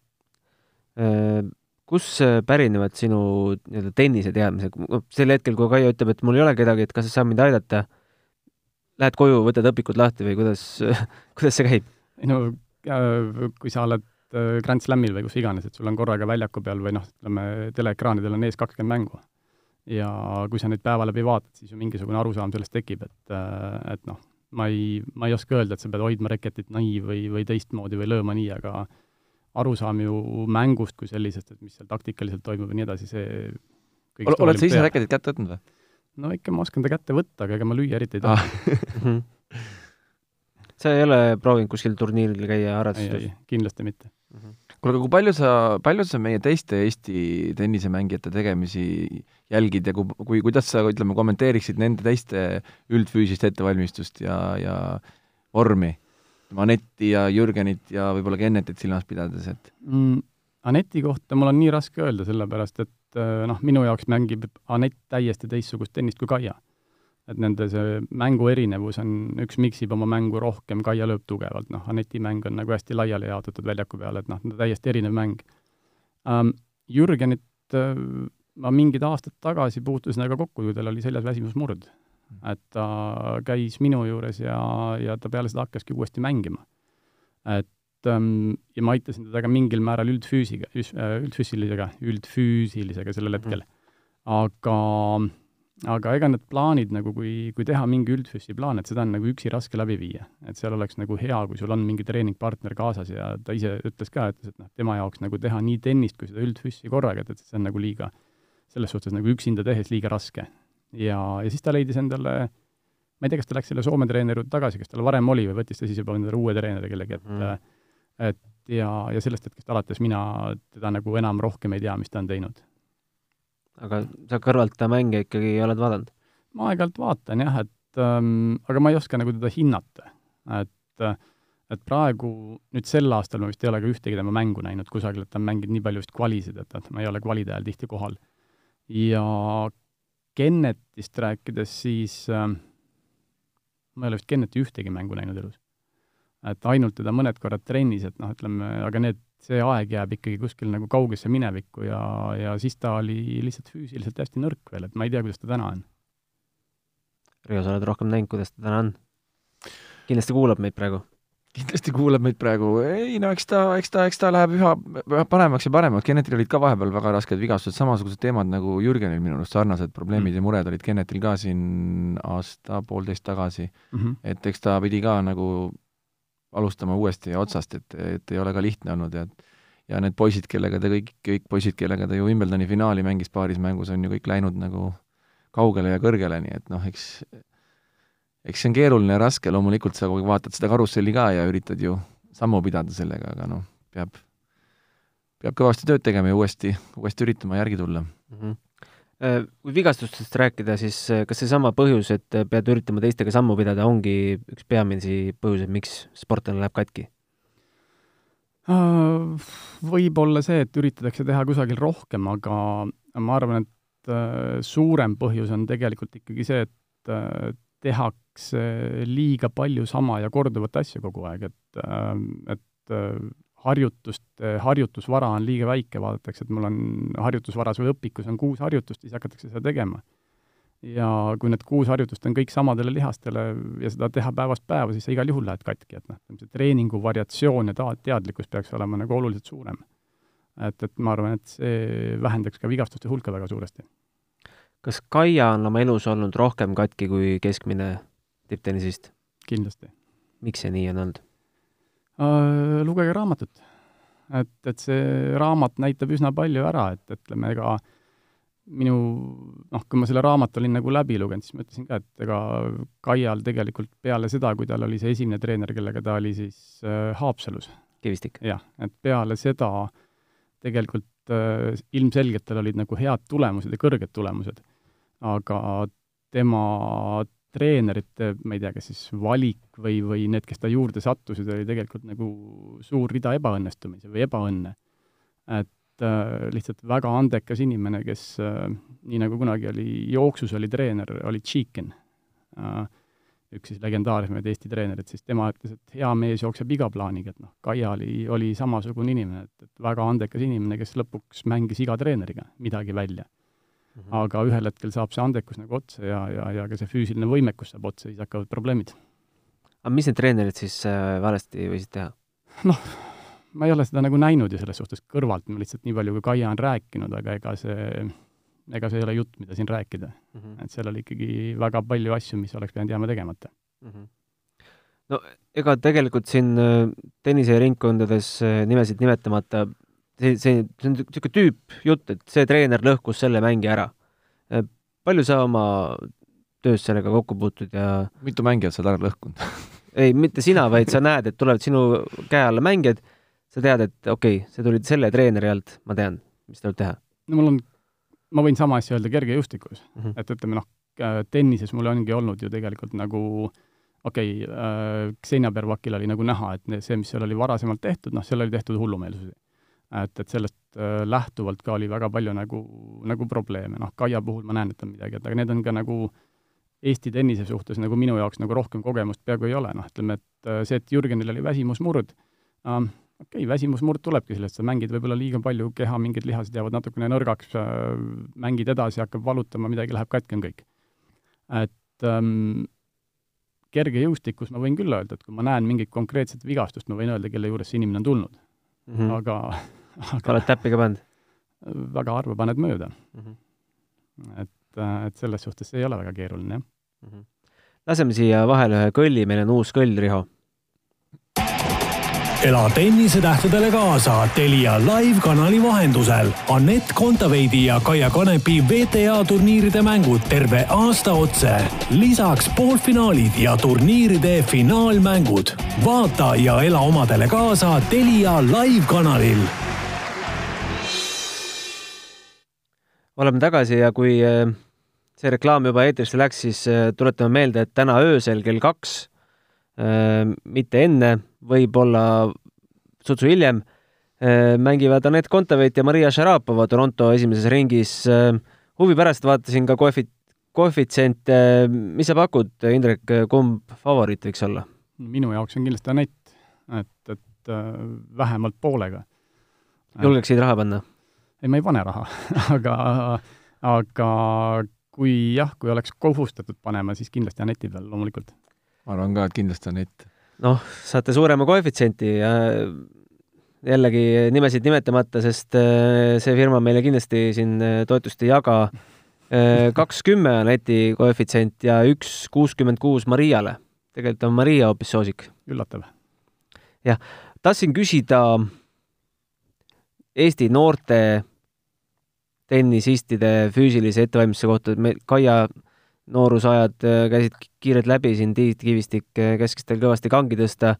Kus pärinevad sinu nii-öelda tenniseteadmised, sel hetkel, kui Kaia ütleb, et mul ei ole kedagi, et kas sa saad mind aidata, lähed koju, võtad õpikud lahti või kuidas, kuidas see käib?
no kui sa oled äh, Grand Slamil või kus iganes, et sul on korraga väljaku peal või noh, ütleme, teleekraanidel on ees kakskümmend mängu. ja kui sa neid päeva läbi vaatad, siis ju mingisugune arusaam sellest tekib, et, äh, et noh, ma ei, ma ei oska öelda, et sa pead hoidma reketit nii või, või teistmoodi või lööma nii, aga arusaam ju mängust kui sellisest, et mis seal taktikaliselt toimub ja nii edasi, see
oled sa ise reketit kätte võtnud või?
No ikka ma oskan ta kätte võtta, aga ega ma lüüa eriti ei taha ah.
sa ei ole proovinud kuskil turniiril käia harrastustes?
kindlasti mitte
mm. -hmm. kuule, aga kui palju sa, palju sa meie teiste Eesti tennisemängijate tegemisi jälgid ja kui, kui, kuidas sa, ütleme, kommenteeriksid nende teiste üldfüüsilist ettevalmistust ja, ja vormi? Anetti ja Jürgenit ja võib-olla Kennetit silmas pidades, et
mm,? Aneti kohta mul on nii raske öelda, sellepärast et Äh, noh, minu jaoks mängib Anett täiesti teistsugust tennist kui Kaia. et nende see mängu erinevus on, üks miksib oma mängu rohkem, Kaia lööb tugevalt, noh, Aneti mäng on nagu hästi laiali jaotatud väljaku peal, et noh, täiesti erinev mäng um,. Jürgenit uh, ma mingid aastad tagasi puutusin aga kokku, kui tal oli seljas väsimusmurd. et ta käis minu juures ja, ja ta peale seda hakkaski uuesti mängima. et ähm, ja ma aitasin teda ka mingil määral üldfüüsiga, üldfüüsilisega, üldfüüsilisega sellel hetkel. aga aga ega need plaanid nagu, kui, kui teha mingi üldfüssi plaan, et seda on nagu üksi raske läbi viia. et seal oleks nagu hea, kui sul on mingi treeningpartner kaasas ja ta ise ütles ka, ütles, et noh, tema jaoks nagu teha nii tennist kui seda üldfüssi korraga, et, et see on nagu liiga, selles suhtes nagu üksinda tehes liiga raske. ja, ja siis ta leidis endale, ma ei tea, kas ta läks selle Soome treeneri juurde tagasi, kas tal varem oli või võttis ta siis juba endale uue treeneri kellegi, et mm. Et ja, ja sellest hetkest alates mina teda nagu enam rohkem ei tea, mis ta on teinud
aga sa kõrvalt ta mänge ikkagi oled vaadanud?
ma aeg-ajalt vaatan jah, et ähm, aga ma ei oska nagu teda hinnata. et, et praegu, nüüd sel aastal ma vist ei ole ka ühtegi tema mängu näinud kusagil, et ta on mänginud nii palju vist kvalisid, et, et ma ei ole kvalide ajal tihti kohal. ja Kennetist rääkides, siis äh, ma ei ole vist Kenneti ühtegi mängu näinud elus. Et ainult teda mõned korrad trennis, et noh, ütleme, aga need see aeg jääb ikkagi kuskil nagu kaugesse minevikku ja, ja siis ta oli lihtsalt füüsiliselt hästi nõrk veel, et ma ei tea, kuidas ta täna on.
Riho, sa oled rohkem näinud, kuidas ta täna on? kindlasti kuulab meid praegu?
kindlasti kuulab meid praegu, ei no eks ta, eks ta, eks ta läheb üha, üha paremaks ja paremaks, Kennetil olid ka vahepeal väga rasked vigastused, samasugused teemad nagu Jürgenil minu arust, sarnased probleemid mm. ja mured olid Kennetil ka siin aasta-poolteist tagasi mm. -hmm. et eks ta pidi ka nagu alustama uuesti otsast, et, et ei ole ka lihtne olnud ja ja need poisid, kellega ta kõik, kõik poisid, kellega ta ju Wimbledoni finaali mängis paaris mängus, on ju kõik läinud nagu kaugele ja kõrgele, nii et noh, eks eks see on keeruline ja raske, loomulikult sa kogu aeg vaatad seda karusselli ka ja üritad ju sammu pidada sellega, aga noh, peab, peab kõvasti tööd tegema ja uuesti, uuesti üritama järgi tulla mm. -hmm
kui vigastustest rääkida, siis äh, kas seesama põhjus, et äh, pead üritama teistega sammu pidada, ongi üks peamisi põhjuseid, miks sportlane läheb katki?
Võib-olla see, et üritatakse teha kusagil rohkem, aga ma arvan, et suurem põhjus on tegelikult ikkagi see, et tehakse liiga palju sama ja korduvat asja kogu aeg, et, et harjutuste, harjutusvara on liiga väike, vaadatakse, et mul on harjutusvaras või õpikus on kuus harjutust, siis hakatakse seda tegema. ja kui need kuus harjutust on kõik samadele lihastele ja seda teha päevast päeva, siis sa igal juhul lähed katki, et noh, see treeningu variatsioon ja ta-, teadlikkus peaks olema nagu oluliselt suurem. et, et ma arvan, et see vähendaks ka vigastuste hulka väga suuresti.
kas Kaia on oma elus olnud rohkem katki kui keskmine tipptennisist?
kindlasti.
miks see nii on olnud?
Äh, lugege raamatut. et, et see raamat näitab üsna palju ära, et ütleme, ega minu noh, kui ma selle raamatu olin nagu läbi lugenud, siis ma ütlesin ka, et ega Kaial tegelikult peale seda, kui tal oli see esimene treener, kellega ta oli siis äh, Haapsalus.
Kivistik.
jah, et peale seda tegelikult äh, ilmselgelt tal olid nagu head tulemused ja kõrged tulemused. aga tema treenerite, ma ei tea, kas siis valik või, või need, kes ta juurde sattusid, oli tegelikult nagu suur rida ebaõnnestumisi või ebaõnne. et äh, lihtsalt väga andekas inimene, kes äh, nii nagu kunagi oli, jooksus oli treener, oli Tšiikin äh,, üks siis legendaarsemaid Eesti treenereid, siis tema ütles, et hea mees jookseb iga plaaniga, et noh, Kaia oli, oli samasugune inimene, et, et väga andekas inimene, kes lõpuks mängis iga treeneriga midagi välja mm. -hmm. aga ühel hetkel saab see andekus nagu otsa ja, ja, ja ka see füüsiline võimekus saab otsa, siis hakkavad probleemid.
aga mis need treenerid siis äh, valesti võisid teha?
noh, ma ei ole seda nagu näinud ju selles suhtes kõrvalt, ma lihtsalt nii palju, kui Kaia on rääkinud, aga ega see, ega see ei ole jutt, mida siin rääkida mm. -hmm. et seal oli ikkagi väga palju asju, mis oleks pidanud jääma tegemata mm. -hmm
no ega tegelikult siin äh, tenniseringkondades äh, nimesid nimetamata see, see, see on niisugune tüüpjutt, et see treener lõhkus selle mängija ära. Äh, palju sa oma töös sellega kokku puutud ja
mitu mängijat sa oled ära lõhkunud
ei, mitte sina, vaid sa näed, et tulevad sinu käe alla mängijad, sa tead, et okei okay,, see tuli selle treeneri alt, ma tean, mis tuleb teha.
no mul on, ma võin sama asja öelda kergejõustikus mm, -hmm. et ütleme noh, tennises mul ongi olnud ju tegelikult nagu okei okay, äh,, Xenia Bervakil oli nagu näha, et see, mis seal oli varasemalt tehtud, noh, seal oli tehtud hullumeelsusi et, et sellest äh, lähtuvalt ka oli väga palju nagu, nagu probleeme, noh, Kaia puhul ma näen, et on midagi, et aga need on ka nagu Eesti tennise suhtes nagu minu jaoks nagu rohkem kogemust peaaegu ei ole, noh, ütleme, et äh, see, et Jürgenil oli väsimusmurd ähm,, okei okay,, väsimusmurd tulebki sellest, sa mängid võib-olla liiga palju, keha mingid lihased jäävad natukene nõrgaks äh,, mängid edasi, hakkab valutama, midagi läheb katki, on kõik. et ähm, kergejõustikus ma võin küll öelda, et kui ma näen mingit konkreetset vigastust, ma võin öelda, kelle juures see inimene on tulnud mm.
-hmm.
aga, aga
oled täppi ka pannud
väga harva paned mööda
mm? -hmm.
et, et selles suhtes see ei ole väga keeruline, jah
mm. -hmm. laseme siia vahele ühe kõlli, meil on uus kõll, Riho
ela tennisetähtedele kaasa Telia live-kanali vahendusel. Anett Kontaveidi ja Kaia Kanepi WTA turniiride mängud terve aasta otse. lisaks poolfinaalid ja turniiride finaalmängud. vaata ja ela omadele kaasa Telia live-kanalil.
Oleme tagasi ja kui äh, see reklaam juba eetrisse läks, siis äh, tuletame meelde, et täna öösel kell kaks, äh, mitte enne, võib-olla sutsu hiljem, mängivad Anett Kontaveit ja Maria Šarapova Toronto esimeses ringis. huvi pärast vaatasin ka koefit-, koefitsiente, mis sa pakud, Indrek, kumb favoriit võiks olla?
minu jaoks on kindlasti Anett, et, et vähemalt poolega.
julgeksid raha panna?
Ei, ma ei pane raha aga, aga kui jah, kui oleks kohustatud panema, siis kindlasti Aneti peal loomulikult.
ma arvan ka, et kindlasti Anett
noh, saate suurema koefitsienti ja jällegi nimesid nimetamata, sest äh, see firma meile kindlasti siin äh, toetust ei jaga. Äh, kaks kümme on Läti koefitsient ja üks kuuskümmend kuus Mariale. tegelikult on Maria hoopis soosik.
üllatav.
jah, tahtsin küsida Eesti noorte tennisistide füüsilise ettevalmistuse kohta, et me, Kaia noorusajad käisid kiirelt läbi siin, Tiit Kivistik käskis teil kõvasti kangi tõsta.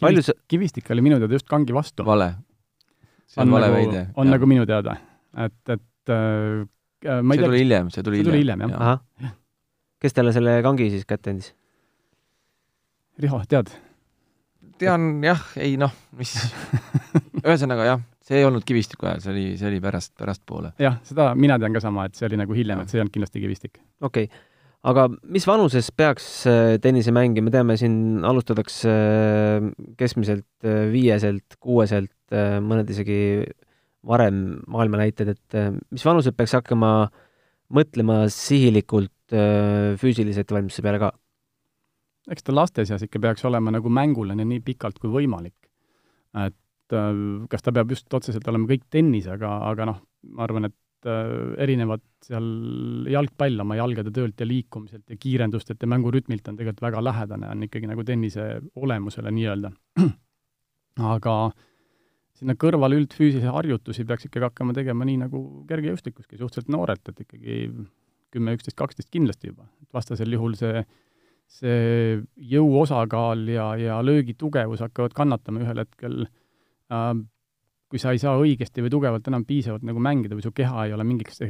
palju sa
Kivistik oli minu teada just kangi vastu.
vale. see on, on vale
nagu,
väide.
on ja. nagu minu teada, et, et äh, ma ei
see
tea.
tuli hiljem, see tuli
see
hiljem.
tuli hiljem, jah.
ahah. kes talle selle kangi siis kätte andis?
Riho, tead?
tean jah, ei noh, mis ühesõnaga jah, see ei olnud Kivistiku ajal, see oli, see oli pärast, pärastpoole.
jah, seda mina tean ka sama, et see oli nagu hiljem, et see ei olnud kindlasti Kivistik.
okei okay., aga mis vanuses peaks äh, tennise mängima, teame, siin alustatakse äh, keskmiselt äh, viieselt, kuueselt, mõned isegi varem maailma näited, et mis vanuselt peaks hakkama mõtlema sihilikult füüsilise ettevalmistuse peale ka?
eks ta laste seas ikka peaks olema nagu mängulane nii pikalt kui võimalik. et kas ta peab just otseselt olema kõik tennis, aga, aga noh, ma arvan, et erinevad seal jalgpall oma jalgade töölt ja liikumiselt ja kiirendustelt ja mängurütmilt on tegelikult väga lähedane, on ikkagi nagu tennise olemusele nii-öelda. aga sinna kõrvale üldfüüsilisi harjutusi peaks ikkagi hakkama tegema nii nagu kergejõustikuski, suhteliselt noorelt, et ikkagi kümme, üksteist, kaksteist kindlasti juba. vastasel juhul see, see jõu osakaal ja, ja löögi tugevus hakkavad kannatama ühel hetkel äh, kui sa ei saa õigesti või tugevalt enam piisavalt nagu mängida või su keha ei ole mingiks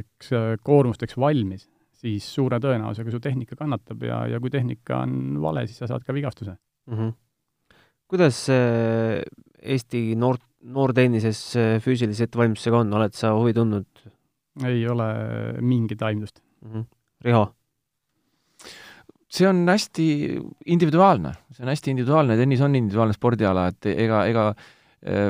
koormusteks valmis, siis suure tõenäosusega su tehnika kannatab ja, ja kui tehnika on vale, siis sa saad ka vigastuse
mm. -hmm. kuidas äh, Eesti noor, noortennises äh, füüsilise ettevalmistusega on, oled sa huvi tundnud?
ei ole mingit aimdust
mm. -hmm. Riho?
see on hästi individuaalne, see on hästi individuaalne, tennis on individuaalne spordiala, et ega, ega Äh,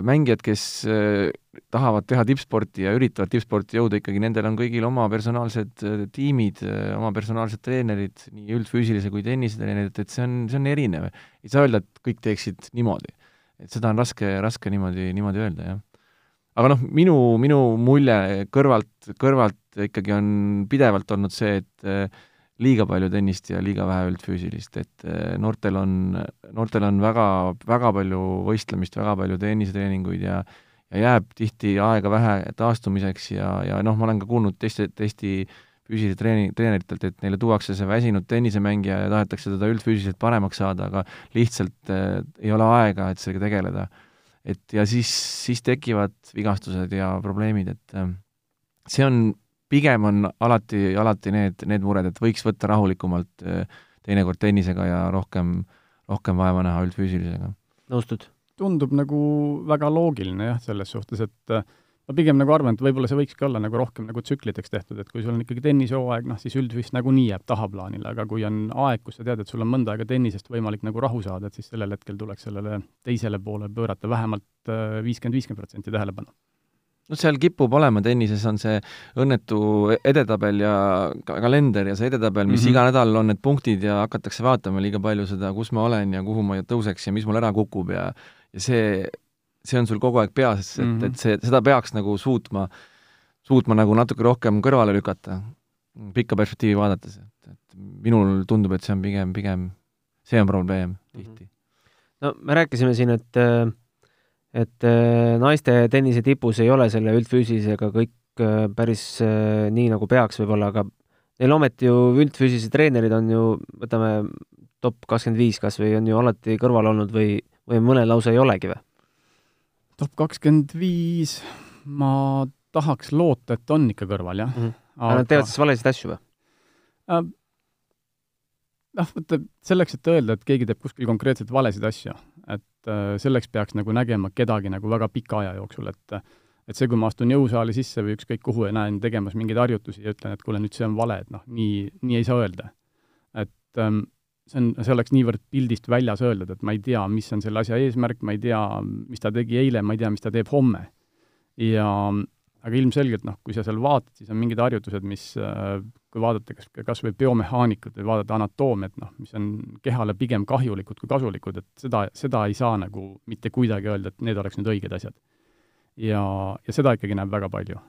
mängijad, kes äh, tahavad teha tippsporti ja üritavad tippsporti jõuda, ikkagi nendel on kõigil oma personaalsed äh, tiimid, oma personaalsed treenerid, nii üldfüüsilise kui tennisetreenerid, et see on, see on erinev. ei saa öelda, et kõik teeksid niimoodi. et seda on raske, raske niimoodi, niimoodi öelda, jah. aga noh, minu, minu mulje kõrvalt, kõrvalt ikkagi on pidevalt olnud see, et liiga palju tennist ja liiga vähe üldfüüsilist, et eh, noortel on, noortel on väga, väga palju võistlemist, väga palju tennisetreeninguid ja ja jääb tihti aega vähe taastumiseks ja, ja noh, ma olen ka kuulnud teiste, teiste füüsilise treeni-, treeneritelt, et neile tuuakse see väsinud tennisemängija ja tahetakse teda üldfüüsiliselt paremaks saada, aga lihtsalt äh, ei ole aega, et sellega tegeleda. et ja siis, siis tekivad vigastused ja probleemid, et äh, see on pigem on alati, alati need, need mured, et võiks võtta rahulikumalt eh, teinekord tennisega ja rohkem, rohkem vaeva näha üldfüüsilisega.
nõustud?
tundub nagu väga loogiline jah, selles suhtes, et eh, ma pigem nagu arvan, et võib-olla see võikski olla nagu rohkem nagu tsükliteks tehtud, et kui sul on ikkagi tennishooaeg, noh siis üldvist nagunii jääb tahaplaanile, aga kui on aeg, kus sa tead, et sul on mõnda aega tennisest võimalik nagu rahu saada, et siis sellel hetkel tuleks sellele teisele poole pöörata vähemalt eh, viiskümmend, viiskümmend protsenti tähelepanu
noh, seal kipub olema, tennises on see õnnetu edetabel ja ka kalender ja see edetabel, mis mm -hmm. iga nädal on need punktid ja hakatakse vaatama liiga palju seda, kus ma olen ja kuhu ma tõuseks ja mis mul ära kukub ja ja see, see on sul kogu aeg peas, et mm, -hmm. et see, seda peaks nagu suutma, suutma nagu natuke rohkem kõrvale lükata, pikka perspektiivi vaadates, et, et minul tundub, et see on pigem, pigem, see on probleem tihti mm. -hmm.
no me rääkisime siin, et äh et äh, naiste tennise tipus ei ole selle üldfüüsilisega kõik äh, päris äh, nii, nagu peaks võib-olla, aga neil ometi ju üldfüüsilise treenerid on ju, võtame top kakskümmend viis kas või on ju alati kõrval olnud või, või mõnel lausa ei olegi või?
top kakskümmend viis, ma tahaks loota, et on ikka kõrval, jah mm.
-hmm. aga nad teevad siis valesid asju või?
noh, vaata selleks, et öelda, et keegi teeb kuskil konkreetselt valesid asju, selleks peaks nagu nägema kedagi nagu väga pika aja jooksul, et et see, kui ma astun jõusaali sisse või ükskõik kuhu ja näen tegemas mingeid harjutusi ja ütlen, et kuule, nüüd see on vale, et noh, nii, nii ei saa öelda. et ähm, see on, see oleks niivõrd pildist väljas öeldud, et ma ei tea, mis on selle asja eesmärk, ma ei tea, mis ta tegi eile, ma ei tea, mis ta teeb homme. ja aga ilmselgelt noh, kui sa seal vaatad, siis on mingid harjutused, mis äh, kui vaadata kas, kas või biomehaanikut või vaadata anatoomiat, noh, mis on kehale pigem kahjulikud kui kasulikud, et seda, seda ei saa nagu mitte kuidagi öelda, et need oleks nüüd õiged asjad. ja, ja seda ikkagi näeb väga palju.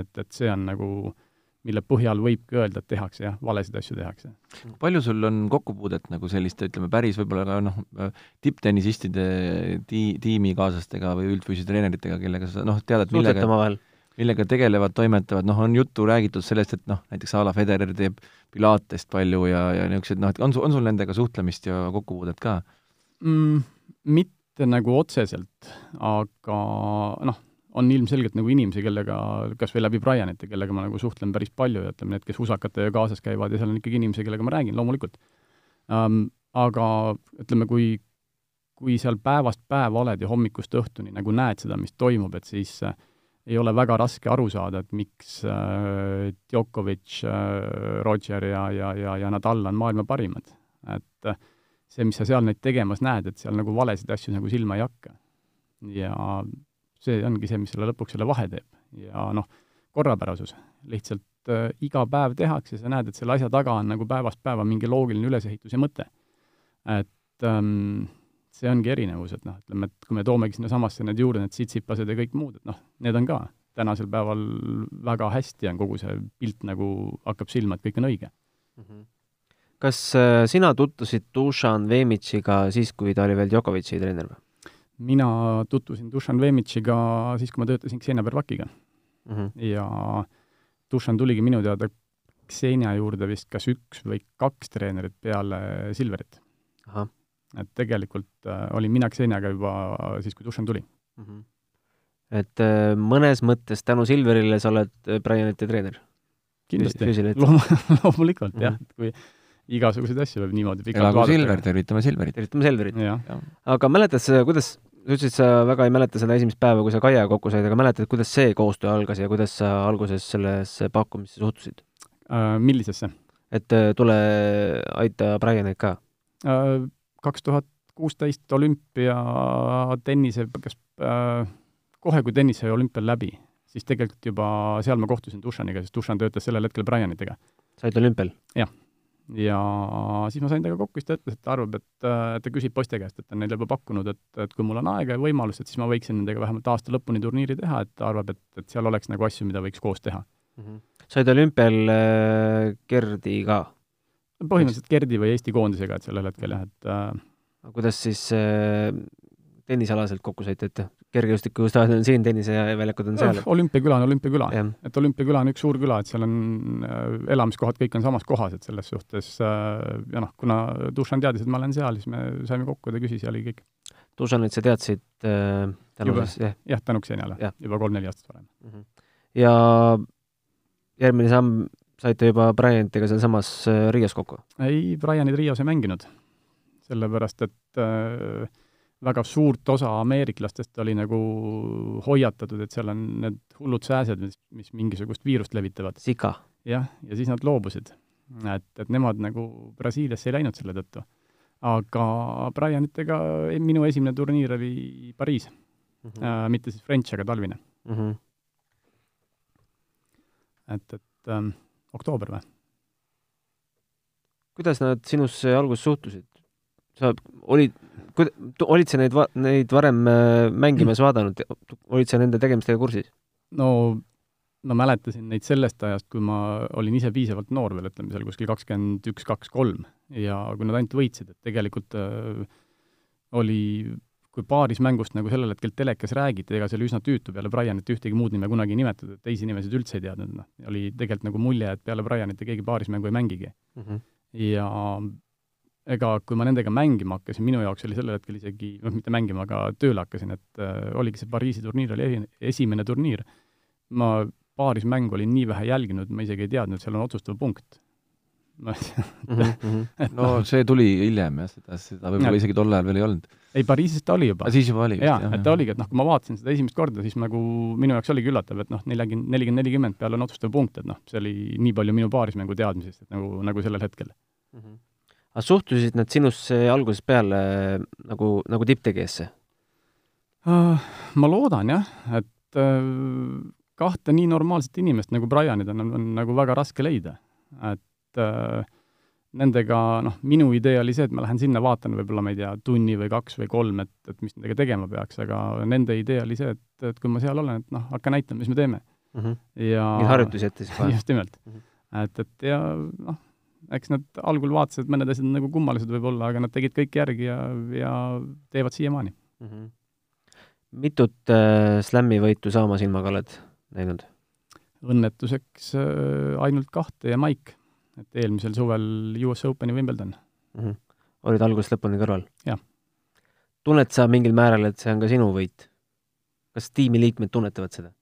et, et see on nagu äh, mille põhjal võibki öelda, et tehakse jah, valesid asju tehakse.
palju sul on kokkupuudet nagu selliste, ütleme, päris võib-olla ka noh, tipptennisistide ti-, tiimikaaslastega või üldfüüsiliste treeneritega, kellega sa noh, tead, et millega millega tegelevad, toimetavad, noh, on juttu räägitud sellest, et noh, näiteks a la Federer teeb pilatest palju ja, ja niisugused noh, et on sul, on sul nendega suhtlemist ja kokkupuudet ka
mm,? Mitte nagu otseselt, aga noh, on ilmselgelt nagu inimesi, kellega, kas või läbi Brianite, kellega ma nagu suhtlen päris palju ja ütleme, need, kes usakatega kaasas käivad ja seal on ikkagi inimesi, kellega ma räägin, loomulikult um,. Aga ütleme, kui, kui seal päevast päeva oled ja hommikust õhtuni nagu näed seda, mis toimub, et siis äh, ei ole väga raske aru saada, et miks äh, Djokovic äh,, Roger ja, ja, ja, ja Nadal on maailma parimad. et äh, see, mis sa seal neid tegemas näed, et seal nagu valesid asju nagu silma ei hakka. ja see ongi see, mis selle lõpuks selle vahe teeb. ja noh, korrapärasus, lihtsalt äh, iga päev tehakse, sa näed, et selle asja taga on nagu päevast päeva mingi loogiline ülesehitus ja mõte. et ähm, see ongi erinevus, et noh, ütleme, et kui me toomegi sinnasamasse need juurde, need sitsipased ja kõik muud, et noh, need on ka tänasel päeval väga hästi on kogu see pilt nagu hakkab silma, et kõik on õige mm. -hmm.
kas äh, sina tutvusid Dušan Vemitšiga siis, kui ta oli veel Djokovic'i treener või?
Mina tutvusin Dušan Vemitšiga siis, kui ma töötasin Xenia Bervakiga mm. -hmm. ja Dušan tuligi minu teada Xenia juurde vist kas üks või kaks treenerit peale Silverit. et tegelikult äh, olin mina Xeniaga juba siis, kui Dušan tuli mm. -hmm.
et äh, mõnes mõttes tänu Silverile sa oled äh, Brianite treener?
kindlasti, loom-, loomulikult mm -hmm. jah, et kui igasuguseid asju võib niimoodi pikalt
vaadata. Silver, tervitame Silverit.
tervitame Silverit. aga mäletad sa, kuidas sa ütlesid, sa väga ei mäleta seda esimest päeva, kui sa Kaiaga kokku said, aga mäletad, kuidas see koostöö algas ja kuidas sa alguses sellesse pakkumisse suhtusid
uh,? Millisesse?
et uh, tule aita Brianit ka
uh,. kaks tuhat kuusteist olümpia tennise, kas uh, kohe, kui tennis sai olümpial läbi, siis tegelikult juba seal ma kohtusin Dušaniga, sest Dušan töötas sellel hetkel Brianitega.
said olümpial?
jah ja siis ma sain temaga kokku, siis ta ütles, et ta arvab, et ta küsib poiste käest, et ta on neile juba pakkunud, et, et kui mul on aega ja võimalust, et siis ma võiksin nendega vähemalt aasta lõpuni turniiri teha, et ta arvab, et, et seal oleks nagu asju, mida võiks koos teha mm.
-hmm. said olümpial äh, Gerdi ka?
põhimõtteliselt Gerdi või Eesti koondisega, et sellel hetkel jah, et äh,
kuidas siis äh, tennisalaselt kokku saite, et kergejõustikustaadion on siin, tenniseväljakud on seal?
olümpiaküla on olümpiaküla. et olümpiaküla on üks suur küla, et seal on äh, elamiskohad, kõik on samas kohas, et selles suhtes äh, ja noh, kuna Dušan teadis, et ma olen seal, siis me saime kokku, ta küsis ja oli kõik.
Dušanit sa teadsid äh, tänu siis,
jah? jah, tänu Xeniale ja. juba kolm-neli aastat varem mm. -hmm.
ja järgmine samm, saite juba Bryant'iga sealsamas äh, Riios kokku?
ei, Bryanit Riios ei mänginud. sellepärast, et äh, väga suurt osa ameeriklastest oli nagu hoiatatud, et seal on need hullud sääsed, mis, mis mingisugust viirust levitavad.
sika.
jah, ja siis nad loobusid. et, et nemad nagu Brasiiliasse ei läinud selle tõttu. aga Brianitega minu esimene turniir oli Pariis mm. -hmm. Äh, mitte siis French, aga talvine
mm. -hmm.
et, et ähm, oktoober või?
kuidas nad sinusse alguses suhtusid? sa olid, olid sa neid, neid varem äh, mängimas vaadanud, olid sa nende tegemistega kursis?
no ma mäletasin neid sellest ajast, kui ma olin ise piisavalt noor veel, ütleme seal kuskil kakskümmend üks, kaks, kolm ja kui nad ainult võitsid, et tegelikult äh, oli kui paaris mängust nagu sellel hetkel telekas räägiti, ega see oli üsna tüütu, peale Brianit ühtegi muud nime kunagi ei nimetatud, et teisi nimesid üldse ei teadnud, noh, oli tegelikult nagu mulje, et peale Brianit keegi paarismängu ei mängigi mm. -hmm. ja ega kui ma nendega mängima hakkasin, minu jaoks oli sellel hetkel isegi, noh, mitte mängima, aga tööle hakkasin, et äh, oligi see Pariisi turniir oli esi, esimene turniir. ma paarismängu olin nii vähe jälginud, ma isegi ei teadnud, seal on otsustav punkt
mm. -hmm. no see tuli hiljem jah, seda, seda võib-olla isegi tol ajal veel ei olnud.
ei, Pariisis ta oli juba.
siis juba oli?
jaa, et ta oligi, et noh, kui ma vaatasin seda esimest korda, siis nagu minu jaoks oligi üllatav, et noh, nelikümmend, nelikümmend, nelikümmend peale on otsustav punkt, et noh, see oli nii palju minu paarismängu teadmisest, et nagu, nagu sellel hetkel mm.
-hmm aga suhtusid nad sinusse algusest peale nagu, nagu tipptegijasse
uh,? ma loodan jah, et uh, kahte nii normaalset inimest nagu Brianid on, on, nagu väga raske leida. et uh, nendega, noh, minu idee oli see, et ma lähen sinna, vaatan võib-olla, ma ei tea, tunni või kaks või kolm, et, et mis nendega tegema peaks, aga nende idee oli see, et, et kui ma seal olen, et noh, hakka näitama, mis me teeme mm.
-hmm. ja mingeid harjutusi ette siis
vaja? just nimelt mm. -hmm. et, et ja noh, eks nad algul vaatasid, mõned asjad nagu kummalised võib-olla, aga nad tegid kõik järgi ja, ja teevad siiamaani mm. -hmm.
mitut äh, slämmi võitu sa oma silmaga oled näinud?
õnnetuseks äh, ainult kahte ja Mike, et eelmisel suvel US Openi Wimbledon mm.
-hmm. olid algusest lõpuni kõrval?
jah.
tunned sa mingil määral, et see on ka sinu võit? kas tiimiliikmed tunnetavad seda?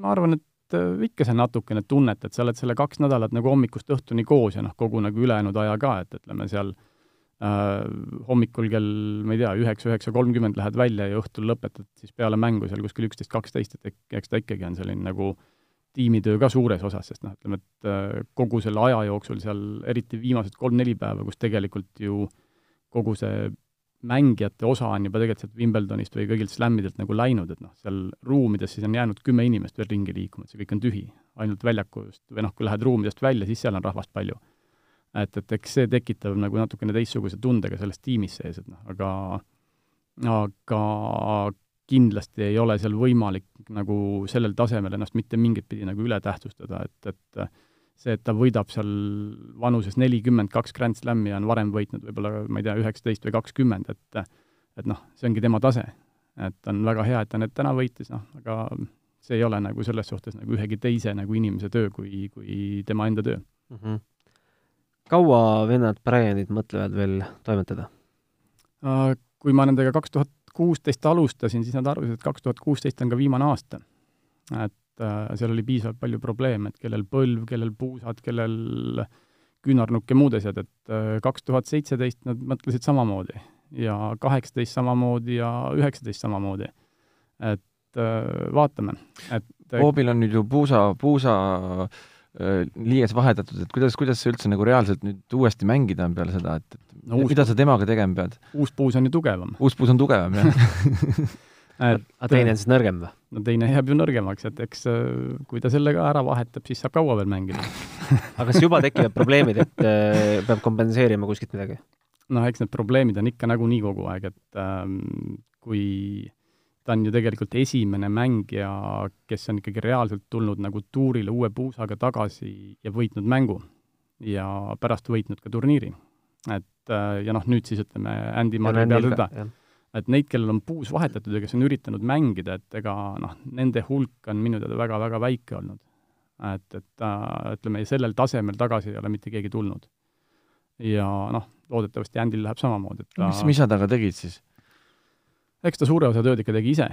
ma arvan, et et äh, ikka sa natukene tunnetad, sa oled selle kaks nädalat nagu hommikust õhtuni koos ja noh, kogu nagu ülejäänud aja ka, et ütleme seal äh, hommikul kell, ma ei tea, üheksa, üheksa kolmkümmend lähed välja ja õhtul lõpetad siis peale mängu seal kuskil üksteist, kaksteist, et eks ta ikkagi on selline nagu tiimitöö ka suures osas, sest noh, ütleme, et äh, kogu selle aja jooksul seal, eriti viimased kolm-neli päeva, kus tegelikult ju kogu see mängijate osa on juba tegelikult sealt Wimbledonist või kõigilt slämmidelt nagu läinud, et noh, seal ruumides siis on jäänud kümme inimest veel ringi liikuma, et see kõik on tühi. ainult väljakust või noh, kui lähed ruumidest välja, siis seal on rahvast palju. et, et eks see tekitab nagu natukene teistsuguse tunde ka selles tiimis sees, et noh, aga aga kindlasti ei ole seal võimalik nagu sellel tasemel ennast mitte mingit pidi nagu üle tähtsustada, et, et see, et ta võidab seal vanuses nelikümmend kaks Grand Slami ja on varem võitnud võib-olla, ma ei tea, üheksateist või kakskümmend, et et noh, see ongi tema tase. et on väga hea, et ta need täna võitis, noh, aga see ei ole nagu selles suhtes nagu ühegi teise nagu inimese töö kui, kui tema enda töö mm. -hmm.
kaua vennad Brianid mõtlevad veel toimetada?
Äh, kui ma nendega kaks tuhat kuusteist alustasin, siis nad arvasid, et kaks tuhat kuusteist on ka viimane aasta. et äh, seal oli piisavalt palju probleeme, et kellel põlv, kellel puusad, kellel küünarnukk ja muud asjad, et äh, kaks tuhat seitseteist nad mõtlesid samamoodi ja kaheksateist samamoodi ja üheksateist samamoodi. et äh, vaatame, et
hoobil on nüüd ju puusa, puusa liies vahetatud, et kuidas, kuidas see üldse nagu reaalselt nüüd uuesti mängida on peale seda, et, et no, mida sa temaga tegema pead?
uus puus on ju tugevam.
uus puus on tugevam, jah
et aga teine on siis nõrgem või?
no teine jääb ju nõrgemaks, et eks äh, kui ta selle ka ära vahetab, siis saab kaua veel mängida
aga kas juba tekivad probleemid, et äh, peab kompenseerima kuskilt midagi?
noh, eks need probleemid on ikka nagunii kogu aeg, et ähm, kui ta on ju tegelikult esimene mängija, kes on ikkagi reaalselt tulnud nagu tuurile uue puusaga tagasi ja võitnud mängu ja pärast võitnud ka turniiri. et äh, ja noh, nüüd siis ütleme Andy Murray peale seda et neid, kellel on puus vahetatud ja kes on üritanud mängida, et ega noh, nende hulk on minu teada väga-väga väike olnud. et, et äh, ütleme, sellel tasemel tagasi ei ole mitte keegi tulnud. ja noh, loodetavasti Andil läheb samamoodi, et
ta mis, mis sa temaga tegid siis?
eks ta suure osa tööd ikka tegi ise.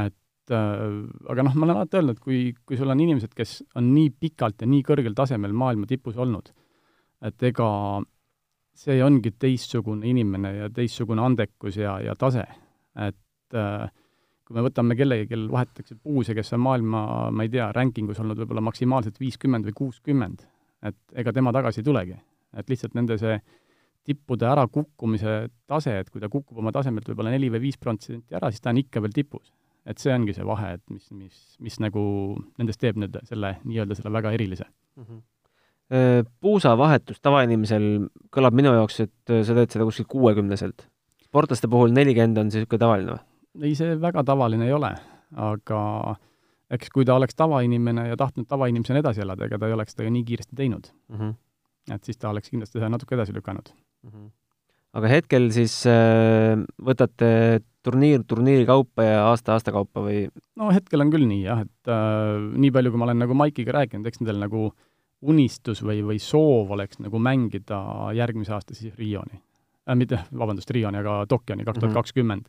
et äh, aga noh, ma olen alati öelnud, kui, kui sul on inimesed, kes on nii pikalt ja nii kõrgel tasemel maailma tipus olnud, et ega see ongi teistsugune inimene ja teistsugune andekus ja, ja tase. et äh, kui me võtame kellegi, kel vahetatakse puuse, kes on maailma, ma ei tea, rankingus olnud võib-olla maksimaalselt viiskümmend või kuuskümmend, et ega tema tagasi ei tulegi. et lihtsalt nende see tippude ärakukkumise tase, et kui ta kukub oma tasemelt võib-olla neli või viis protsenti ära, siis ta on ikka veel tipus. et see ongi see vahe, et mis, mis, mis nagu nendest teeb nüüd selle nii-öelda selle väga erilise
mm. -hmm. Puusavahetus tavainimesel kõlab minu jaoks, et sa teed seda kuskil kuuekümneselt. sportlaste puhul nelikümmend on niisugune tavaline või?
ei, see väga tavaline ei ole, aga eks kui ta oleks tavainimene ja tahtnud tavainimesena edasi elada, ega ta ei oleks seda ju nii kiiresti teinud mm. -hmm. et siis ta oleks kindlasti seda natuke edasi lükanud mm.
-hmm. aga hetkel siis äh, võtate turniir turniiri kaupa ja aasta aasta kaupa või?
no hetkel on küll nii jah, et äh, nii palju, kui ma olen nagu Maikiga rääkinud, eks nendel nagu unistus või, või soov oleks nagu mängida järgmise aasta siis Rioni äh,. mitte, vabandust, Rioni, aga Tokyoni kaks tuhat kakskümmend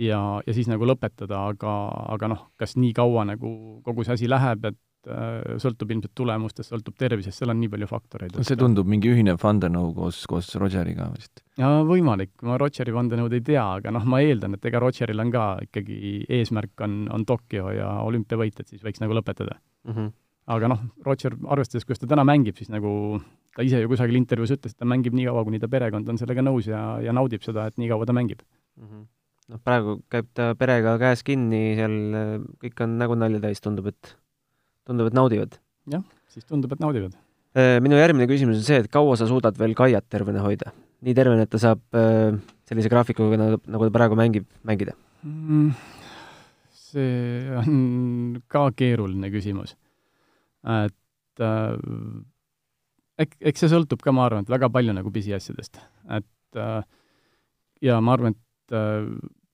ja, ja siis nagu lõpetada, aga, aga noh, kas nii kaua nagu kogu see asi läheb, et äh, sõltub ilmselt tulemustest, sõltub tervisest, seal on nii palju faktoreid.
see tundub mingi ühine vandenõu koos, koos Rogeriga vist?
jaa, võimalik, ma Rogeri vandenõud ei tea, aga noh, ma eeldan, et ega Rogeril on ka ikkagi eesmärk on, on Tokyo ja olümpiavõit, et siis võiks nagu lõpetada mm. -hmm. Aga noh, Roger, arvestades, kuidas ta täna mängib, siis nagu ta ise ju kusagil intervjuus ütles, et ta mängib nii kaua, kuni ta perekond on sellega nõus ja, ja naudib seda, et nii kaua ta mängib mm.
-hmm noh, praegu käib ta perega käes kinni, seal kõik on nägu nalja täis, tundub, et, tundub, et naudivad.
jah, siis tundub, et naudivad.
Äh, minu järgmine küsimus on see, et kaua sa suudad veel Kaiat tervena hoida? nii tervena, et ta saab äh, sellise graafikuga, nagu, nagu ta praegu mängib, mängida mm,?
see on ka keeruline küsimus. Et äh, eks, eks see sõltub ka, ma arvan, et väga palju nagu pisiasjadest. et äh, ja ma arvan, et äh,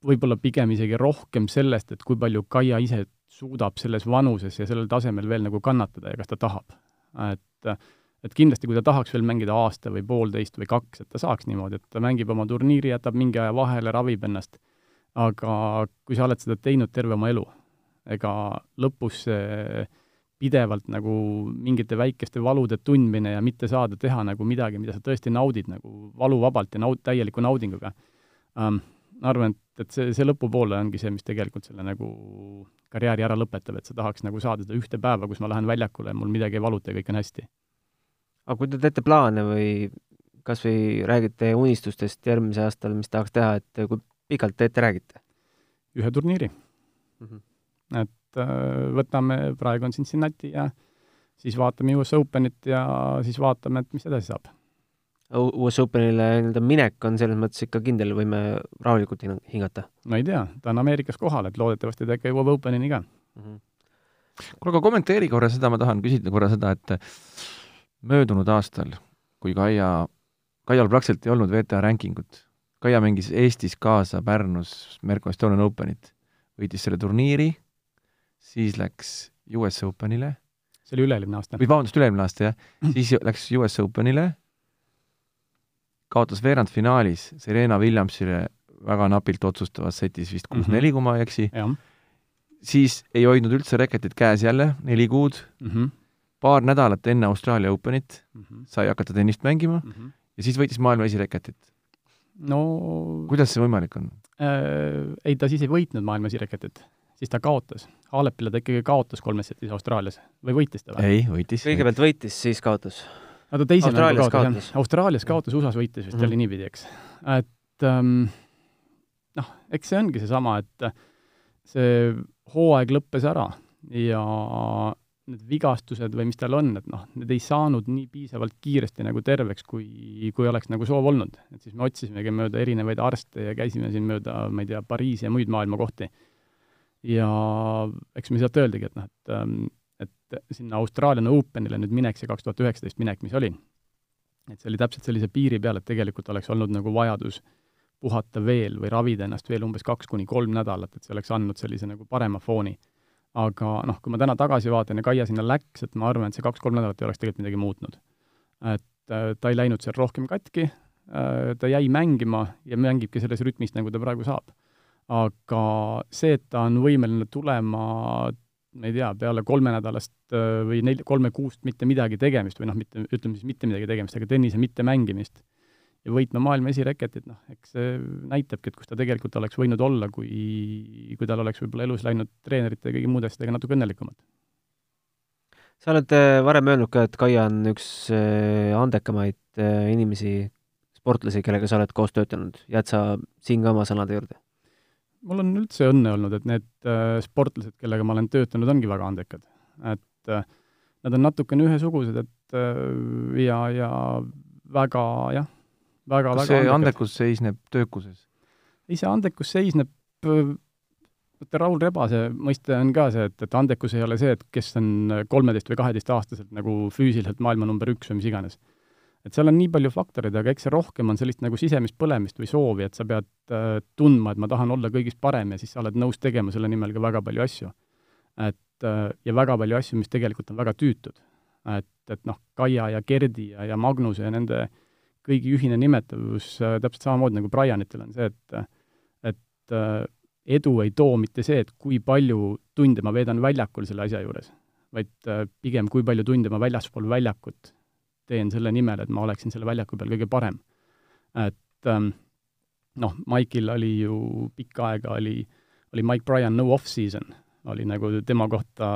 võib-olla pigem isegi rohkem sellest, et kui palju Kaia ise suudab selles vanuses ja sellel tasemel veel nagu kannatada ja kas ta tahab. et, et kindlasti, kui ta tahaks veel mängida aasta või poolteist või kaks, et ta saaks niimoodi, et ta mängib oma turniiri, jätab mingi aja vahele, ravib ennast, aga kui sa oled seda teinud terve oma elu, ega lõpus see pidevalt nagu mingite väikeste valude tundmine ja mitte saada teha nagu midagi, mida sa tõesti naudid nagu valuvabalt ja naud-, täieliku naudinguga um,, ma arvan, et, et see, see lõpupoole ongi see, mis tegelikult selle nagu karjääri ära lõpetab, et sa tahaks nagu saada seda ühte päeva, kus ma lähen väljakule ja mul midagi ei valuta ja kõik on hästi.
aga kui te teete plaane või kas või räägite unistustest järgmisel aastal, mis tahaks teha, et kui pikalt te ette räägite?
ühe turniiri mm. -hmm. et äh, võtame, praegu on Cincinnati ja siis vaatame US Openit ja siis vaatame, et mis edasi saab
US Openile nii-öelda minek on selles mõttes ikka kindel, võime rahulikult hingata?
ma ei tea, ta on Ameerikas kohal, et loodetavasti ta ikka jõuab Openini ka mm. -hmm.
kuule, aga kommenteeri korra seda, ma tahan küsida korra seda, et möödunud aastal, kui Kaia, Kaial praktiliselt ei olnud WTA rankingut, Kaia mängis Eestis kaasa Pärnus Merko Estonian Openit, võitis selle turniiri, siis läks US Openile
see oli üle-eelmine aasta.
või vabandust, üle-eelmine aasta, jah. siis läks US Openile kaotas veerandfinaalis Serena Williamsile väga napilt otsustavas setis vist kuus-neli, kui ma ei eksi. siis ei hoidnud üldse reketit käes jälle neli kuud mm. -hmm. paar nädalat enne Austraalia Openit mm -hmm. sai hakata tennist mängima mm -hmm. ja siis võitis maailma esireketit.
no
kuidas see võimalik on
äh,? ei, ta siis ei võitnud maailma esireketit, siis ta kaotas. Alepile ta ikkagi kaotas kolmes setis Austraalias või võitis ta või?
ei, võitis.
kõigepealt võitis, siis kaotas
aga ta teise mängu kaotas, kaotas., jah. Austraalias kaotas, USA-s võitis vist mm, -hmm. oli niipidi, eks. et ähm, noh, eks see ongi seesama, et see hooaeg lõppes ära ja need vigastused või mis tal on, et noh, need ei saanud nii piisavalt kiiresti nagu terveks, kui, kui oleks nagu soov olnud. et siis me otsisimegi mööda erinevaid arste ja käisime siin mööda, ma ei tea, Pariisi ja muid maailmakohti. Ja eks me sealt öeldigi, et noh, et ähm, et sinna Austraalian Openile nüüd minek, see kaks tuhat üheksateist minek, mis oli, et see oli täpselt sellise piiri peal, et tegelikult oleks olnud nagu vajadus puhata veel või ravida ennast veel umbes kaks kuni kolm nädalat, et see oleks andnud sellise nagu parema fooni. aga noh, kui ma täna tagasi vaatan ja Kaia sinna läks, et ma arvan, et see kaks-kolm nädalat ei oleks tegelikult midagi muutnud. et äh, ta ei läinud seal rohkem katki äh,, ta jäi mängima ja mängibki selles rütmis, nagu ta praegu saab. Aga see, et ta on võimeline tulema ma ei tea, peale kolmenädalast äh, või nel-, kolme kuust mitte midagi tegemist või noh, mitte, ütleme siis mitte midagi tegemist, aga tennise mittemängimist ja võitma maailma esireketit, noh, eks see näitabki, et kus ta tegelikult oleks võinud olla, kui, kui tal oleks võib-olla elus läinud treenerite ja kõigi muude asjadega natuke õnnelikumalt.
sa oled äh, varem öelnud ka, et Kaia on üks äh, andekamaid inimesi, sportlasi, kellega sa oled koos töötanud. jääd sa siin ka oma sõnade juurde?
Mul on üldse õnne olnud, et need äh, sportlased, kellega ma olen töötanud, ongi väga andekad. et äh, nad on natukene ühesugused, et äh, ja, ja väga jah, väga, väga
see
andekad.
andekus seisneb töökuses?
ei, see andekus seisneb, vaata Raul Rebase mõiste on ka see, et, et andekus ei ole see, et kes on kolmeteist või kaheteistaastaselt nagu füüsiliselt maailma number üks või mis iganes. Et seal on nii palju faktoreid, aga eks see rohkem on sellist nagu sisemist põlemist või soovi, et sa pead äh, tundma, et ma tahan olla kõigist parem ja siis sa oled nõus tegema selle nimel ka väga palju asju. et äh, ja väga palju asju, mis tegelikult on väga tüütud. et, et noh, Kaia ja Gerdi ja, ja Magnuse ja nende kõigi ühine nimetavus äh, täpselt samamoodi nagu Brianitel on see, et et äh, edu ei too mitte see, et kui palju tunde ma veedan väljakul selle asja juures, vaid äh, pigem kui palju tunde ma väljaspool väljakut teen selle nimel, et ma oleksin selle väljaku peal kõige parem. et ähm, noh, Mike'il oli ju pikka aega oli, oli Mike Bryan no off-season, oli nagu tema kohta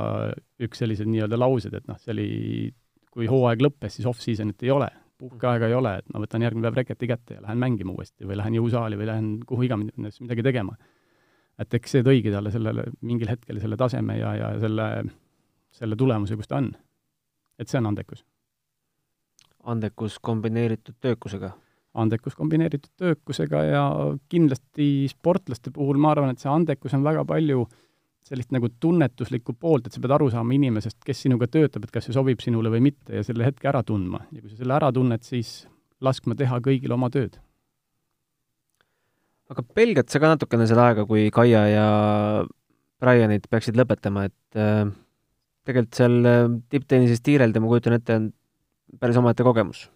üks sellised nii-öelda laused, et noh, see oli, kui hooaeg lõppes, siis off-season'it ei ole, puhkeaega ei ole, et ma võtan järgmine päev reketi kätte ja lähen mängima uuesti või lähen jõusaali või lähen kuhu iganes midagi tegema. et eks see tõigi talle sellele mingil hetkel selle taseme ja, ja selle, selle tulemuse, kus ta on. et see on andekus.
Andekus kombineeritud töökusega.
andekus kombineeritud töökusega ja kindlasti sportlaste puhul ma arvan, et see andekus on väga palju sellist nagu tunnetuslikku poolt, et sa pead aru saama inimesest, kes sinuga töötab, et kas see sobib sinule või mitte ja selle hetke ära tundma. ja kui sa selle ära tunned, siis laskma teha kõigil oma tööd.
aga pelgad sa ka natukene seda aega, kui Kaia ja Brianid peaksid lõpetama, et äh, tegelikult seal äh, tipptennises tiirelda, ma kujutan ette, on päris omaette kogemus?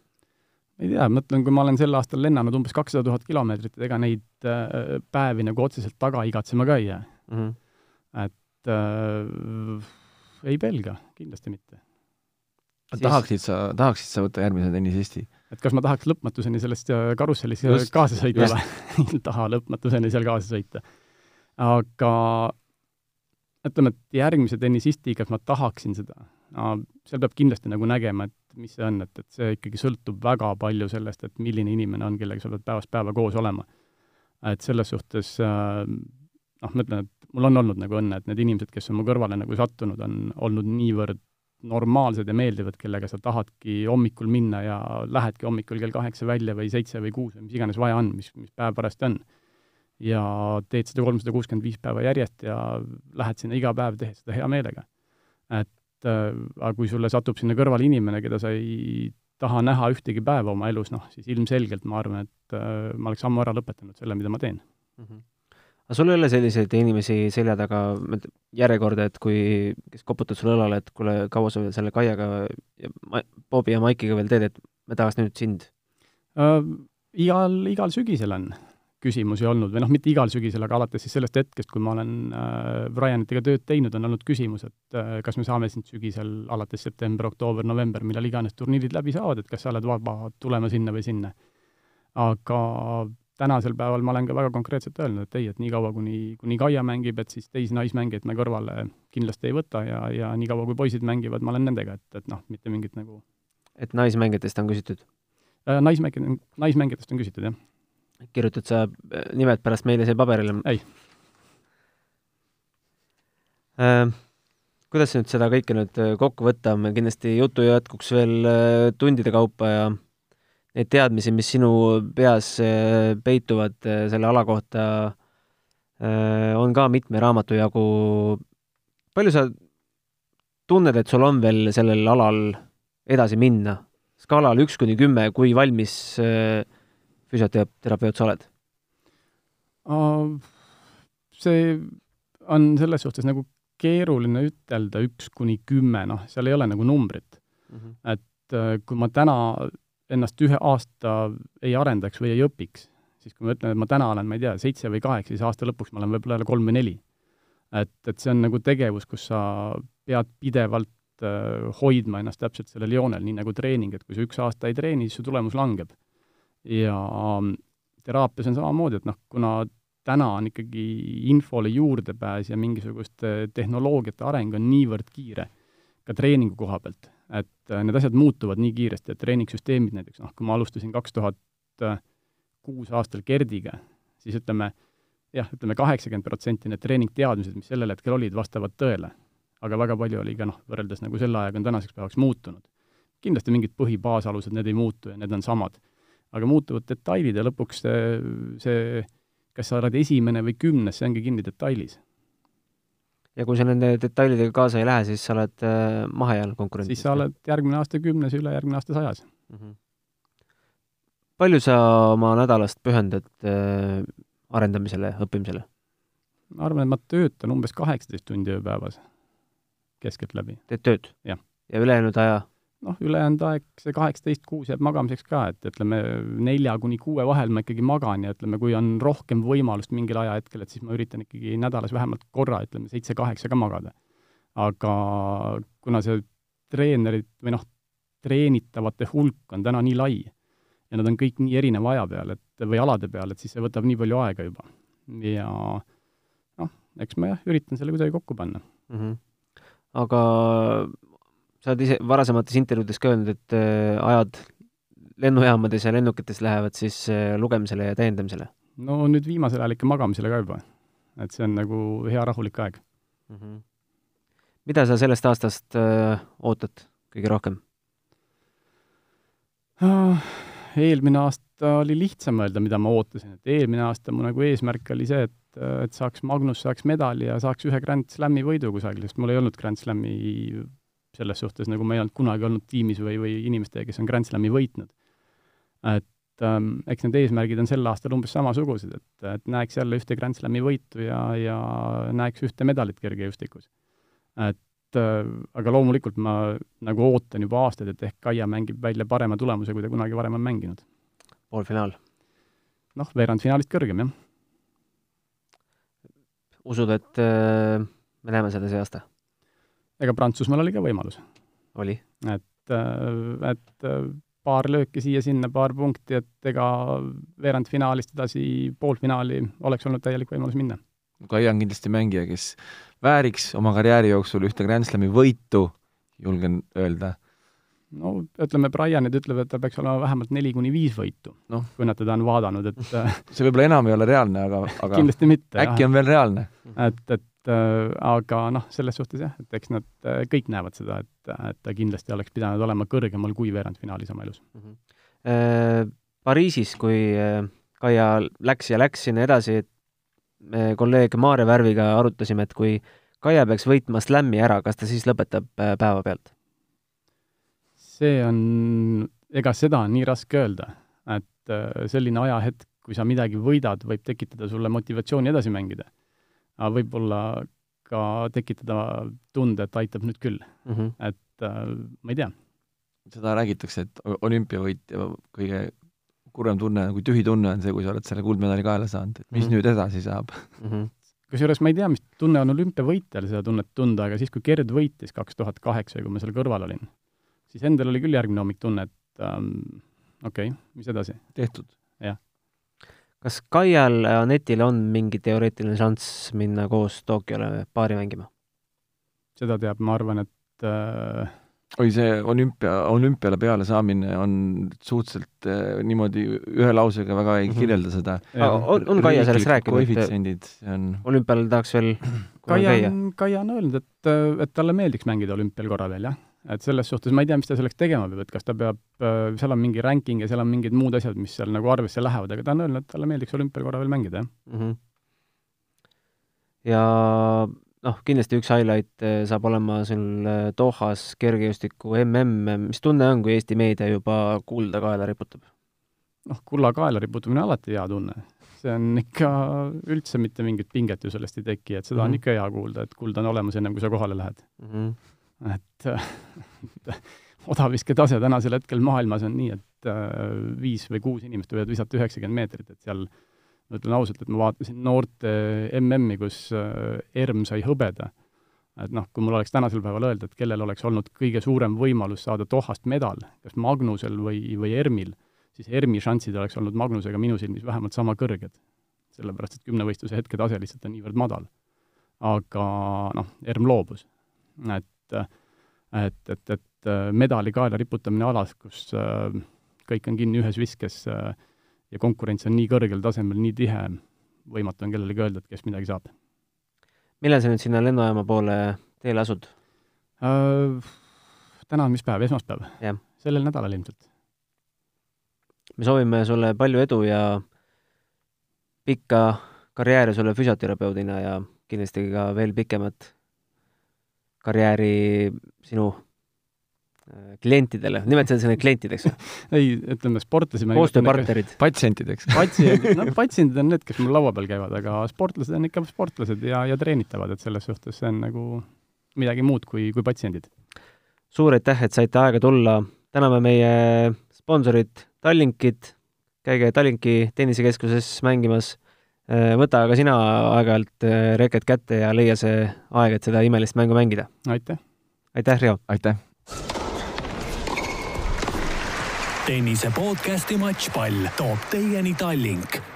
ei tea, mõtlen, kui ma olen sel aastal lennanud umbes kakssada tuhat kilomeetrit, et ega neid äh, päevi nagu otseselt taga igatsema ka ei jää
mm. -hmm.
et äh, ei pelga, kindlasti mitte.
Siis-
tahaksid sa, tahaksid sa võtta järgmise tennisesti?
et kas ma tahaks lõpmatuseni sellest äh, karussellis
Just,
kaasa sõita või? ei taha lõpmatuseni seal kaasa sõita. aga ütleme, et järgmise tennisistiga ma tahaksin seda no, seal peab kindlasti nagu nägema, et mis see on, et, et see ikkagi sõltub väga palju sellest, et milline inimene on, kellega sa pead päevast päeva koos olema. et selles suhtes äh, noh, ma ütlen, et mul on olnud nagu õnne, et need inimesed, kes on mu kõrvale nagu sattunud, on olnud niivõrd normaalsed ja meeldivad, kellega sa tahadki hommikul minna ja lähedki hommikul kell kaheksa välja või seitse või kuus või mis iganes vaja on, mis, mis päev parajasti on. ja teed seda kolmsada kuuskümmend viis päeva järjest ja lähed sinna iga päev, tehes seda hea meelega. et äh, aga kui sulle satub sinna kõrvale inimene, keda sa ei taha näha ühtegi päeva oma elus, noh, siis ilmselgelt ma arvan, et äh, ma oleks ammu ära lõpetanud selle, mida ma teen.
mm. -hmm. aga sul ei ole selliseid inimesi selja taga, järjekorda, et kui, kes koputavad sulle õlale, et kuule, kaua sa veel selle Kaiaga ja Ma-, Bobi ja Maikiga veel teed, et me tahaks nüüd sind?
äh, igal, igal sügisel on küsimusi olnud või noh, mitte igal sügisel, aga alates siis sellest hetkest, kui ma olen äh, Brianitega tööd teinud, on olnud küsimus, et äh, kas me saame sind sügisel alates september, oktoober, november, millal iganes turniirid läbi saavad, et kas sa oled vaba tulema sinna või sinna. aga tänasel päeval ma olen ka väga konkreetselt öelnud, et ei, et niikaua, kuni, kuni Kaia mängib, et siis teisi naismängijaid me kõrvale kindlasti ei võta ja, ja niikaua, kui poisid mängivad, ma olen nendega, et, et noh, mitte mingit nagu
et naismängijatest on küsitud?
äh, naismäng-, naismängijatest on küsitud, jah.
Kirjutad sa äh, nimed pärast meile siia paberile?
Ei.
äh,. kuidas nüüd seda kõike nüüd äh, kokku võtta, meil kindlasti juttu jätkuks veel äh, tundide kaupa ja neid teadmisi, mis sinu peas peituvad selle ala kohta on ka mitme raamatu jagu. palju sa tunned, et sul on veel sellel alal edasi minna? skaalal üks kuni kümme, kui valmis äh, füsioterapeut sa oled?
see on selles suhtes nagu keeruline ütelda üks kuni kümme, noh, seal ei ole nagu numbrit
mm. -hmm.
et äh, kui ma täna ennast ühe aasta ei arendaks või ei õpiks, siis kui ma ütlen, et ma täna olen, ma ei tea, seitse või kaheksa, siis aasta lõpuks ma olen võib-olla jälle kolm või neli. et, et see on nagu tegevus, kus sa pead pidevalt äh, hoidma ennast täpselt sellel joonel, nii nagu treening, et kui sa üks aasta ei treeni, siis su tulemus langeb. Ja ähm, teraapias on samamoodi, et noh, kuna täna on ikkagi infole juurdepääs ja mingisuguste tehnoloogiate areng on niivõrd kiire, ka treeningu koha pealt, et äh, need asjad muutuvad nii kiiresti, et treeningsüsteemid näiteks, noh, kui ma alustasin kaks tuhat kuus aastal Gerdiga, siis ütleme, jah, ütleme kaheksakümmend protsenti need treeningteadmised, mis sellel hetkel olid, vastavad tõele. aga väga palju oli ka noh, võrreldes nagu selle ajaga on tänaseks päevaks muutunud. kindlasti mingid põhibaasalused, need ei muutu ja need on samad. Aga muutuvad detailid ja lõpuks see, see, kas sa oled esimene või kümnes, see ongi kinni detailis.
ja kui sa nende detailidega kaasa ei lähe, siis sa oled äh, mahajääl konkurentidest?
siis sa oled järgmine aasta kümnes ülejärgmine aasta sajas
mm. -hmm. palju sa oma nädalast pühendad äh, arendamisele, õppimisele?
ma arvan, et ma töötan umbes kaheksateist tundi ööpäevas keskeltläbi.
teed tööd? ja ülejäänud aja?
Noh, ülejäänud aeg, see kaheksateist kuus jääb magamiseks ka, et ütleme, nelja kuni kuue vahel ma ikkagi magan ja ütleme, kui on rohkem võimalust mingil ajahetkel, et siis ma üritan ikkagi nädalas vähemalt korra, ütleme, seitse-kaheksa ka magada. aga kuna see treenerid või noh, treenitavate hulk on täna nii lai ja nad on kõik nii erineva aja peal, et või alade peal, et siis see võtab nii palju aega juba. ja noh, eks ma jah, üritan selle kuidagi kokku panna
mm. -hmm. aga sa oled ise varasemates intervjuudes ka öelnud, et äh, ajad lennujaamades ja lennukites lähevad siis äh, lugemisele ja täiendamisele?
no nüüd viimasel ajal ikka magamisele ka juba. et see on nagu hea rahulik aeg
mm. -hmm. mida sa sellest aastast äh, ootad kõige rohkem
ah,? eelmine aasta oli lihtsam öelda, mida ma ootasin, et eelmine aasta mu nagu eesmärk oli see, et, et saaks, Magnus saaks medali ja saaks ühe Grand Slami võidu kusagil, sest mul ei olnud Grand Slami selles suhtes, nagu ma ei olnud kunagi olnud tiimis või, või inimestega, kes on Grand Slami võitnud. et ähm, eks need eesmärgid on sel aastal umbes samasugused, et, et näeks jälle ühte Grand Slami võitu ja, ja näeks ühte medalit kergejõustikus. et äh, aga loomulikult ma nagu ootan juba aastaid, et ehk Kaia mängib välja parema tulemuse, kui ta kunagi varem on mänginud.
poolfinaal?
noh, veerandfinaalist kõrgem, jah.
usud, et äh, me näeme seda see aasta?
Ega Prantsusmaal oli ka võimalus.
oli?
et, äh, et äh, paar lööki siia-sinna, paar punkti, et ega veerandfinaalist edasi poolfinaali oleks olnud täielik võimalus minna.
Kaia on kindlasti mängija, kes vääriks oma karjääri jooksul ühte Grand Slami võitu, julgen öelda.
no ütleme, Brianid ütlevad, et tal peaks olema vähemalt neli kuni viis võitu
no.,
kui nad teda on vaadanud, et
see võib-olla enam ei ole reaalne, aga, aga
kindlasti mitte.
äkki jah. on veel reaalne?
et, et äh, aga noh, selles suhtes jah, et eks nad äh, kõik näevad seda, et, et ta kindlasti oleks pidanud olema kõrgemal kui veerandfinaalis oma elus
mm. -hmm. Pariisis, kui Kaia läks ja läks sinna edasi, et me kolleeg Maarja Värviga arutasime, et kui Kaia peaks võitma slam'i ära, kas ta siis lõpetab päevapealt?
see on, ega seda on nii raske öelda, et äh, selline ajahetk, kui sa midagi võidad, võib tekitada sulle motivatsiooni edasi mängida. Aga võib-olla ka tekitada tunde, et aitab nüüd küll
mm. -hmm.
et äh, ma ei tea.
seda räägitakse, et olümpiavõitja kõige kurvem tunne, nagu tühi tunne on see, kui sa oled selle kuldmedali kaela saanud, et mis mm -hmm. nüüd edasi saab
mm. -hmm.
kusjuures ma ei tea, mis tunne on olümpiavõitjal seda tunnet tunda, aga siis, kui Gerd võitis kaks tuhat kaheksa ja kui ma seal kõrval olin, siis endal oli küll järgmine hommik tunne, et ähm, okei okay,, mis edasi?
tehtud.
Kas Kaial ja Anetil on mingi teoreetiline šanss minna koos Tokyole paari mängima?
seda teab, ma arvan, et äh,
oi, see olümpia, olümpiale peale saamine on suhteliselt äh, niimoodi ühe lausega väga ei mm -hmm. kirjelda seda.
on, on Kaia sellest rääkinud?
koefitsiendid, on
olümpial tahaks veel
Kaia on, Kaia on öelnud, et, et talle meeldiks mängida olümpial korra veel, jah. Et selles suhtes ma ei tea, mis ta selleks tegema peab, et kas ta peab, seal on mingi ranking ja seal on mingid muud asjad, mis seal nagu arvesse lähevad, aga ta on öelnud, et talle meeldiks olümpial korra veel mängida, jah
mm. -hmm. ja noh, kindlasti üks highlight eh, saab olema sul eh, Dohas kergejõustiku mm, mis tunne on, kui Eesti meedia juba kulda kaela riputab?
noh, kulla kaela riputamine on alati hea tunne. see on ikka, üldse mitte mingit pinget ju sellest ei teki, et seda mm -hmm. on mhm. ikka hea kuulda, et kuld on olemas ennem, kui sa kohale lähed
mm. -hmm.
Et odaviske tase tänasel hetkel maailmas on nii, et äh, viis või kuus inimest võivad visata üheksakümmend meetrit, et seal äh, ma ütlen ausalt, et ma vaatasin noorte MM-i, kus äh, ERM sai hõbeda. et noh, kui mul oleks tänasel päeval öelda, et kellel oleks olnud kõige suurem võimalus saada Dohast medal, kas Magnusel või, või ERM-il, siis ERM-i šansid oleks olnud Magnusega minu silmis vähemalt sama kõrged. sellepärast, et kümnevõistluse hetketase lihtsalt on niivõrd madal. aga noh, ERM loobus. et, et, et, et medali kaela riputamine alas, kus äh, kõik on kinni ühes viskes äh,, ja konkurents on nii kõrgel tasemel, nii tihe, võimatu on kellelegi öelda, et kes midagi saab.
millal sa nüüd sinna lennujaama poole teele asud
uh,? täna on mis päev, esmaspäev? sellel nädalal ilmselt.
me soovime sulle palju edu ja pikka karjääri sulle füsioterapeudina ja kindlasti ka veel pikemat karjääri sinu äh, klientidele, nimetad sa neid klientideks või?
ei, ütleme sportlasi
koostööpartnerid.
patsientideks.
patsiendid, noh, patsiendid on need, kes mul laua peal käivad, aga sportlased on ikka sportlased ja, ja treenitavad, et selles suhtes see on nagu midagi muud kui, kui patsiendid.
suur aitäh, et saite aega tulla, täname meie sponsorit Tallinkit, käige Tallinki tennisekeskuses mängimas võta aga sina aeg-ajalt äh, reket kätte ja leia see aeg, et seda imelist mängu mängida.
aitäh!
aitäh, Riho!
aitäh!
tennise podcasti Matšpall toob teieni Tallink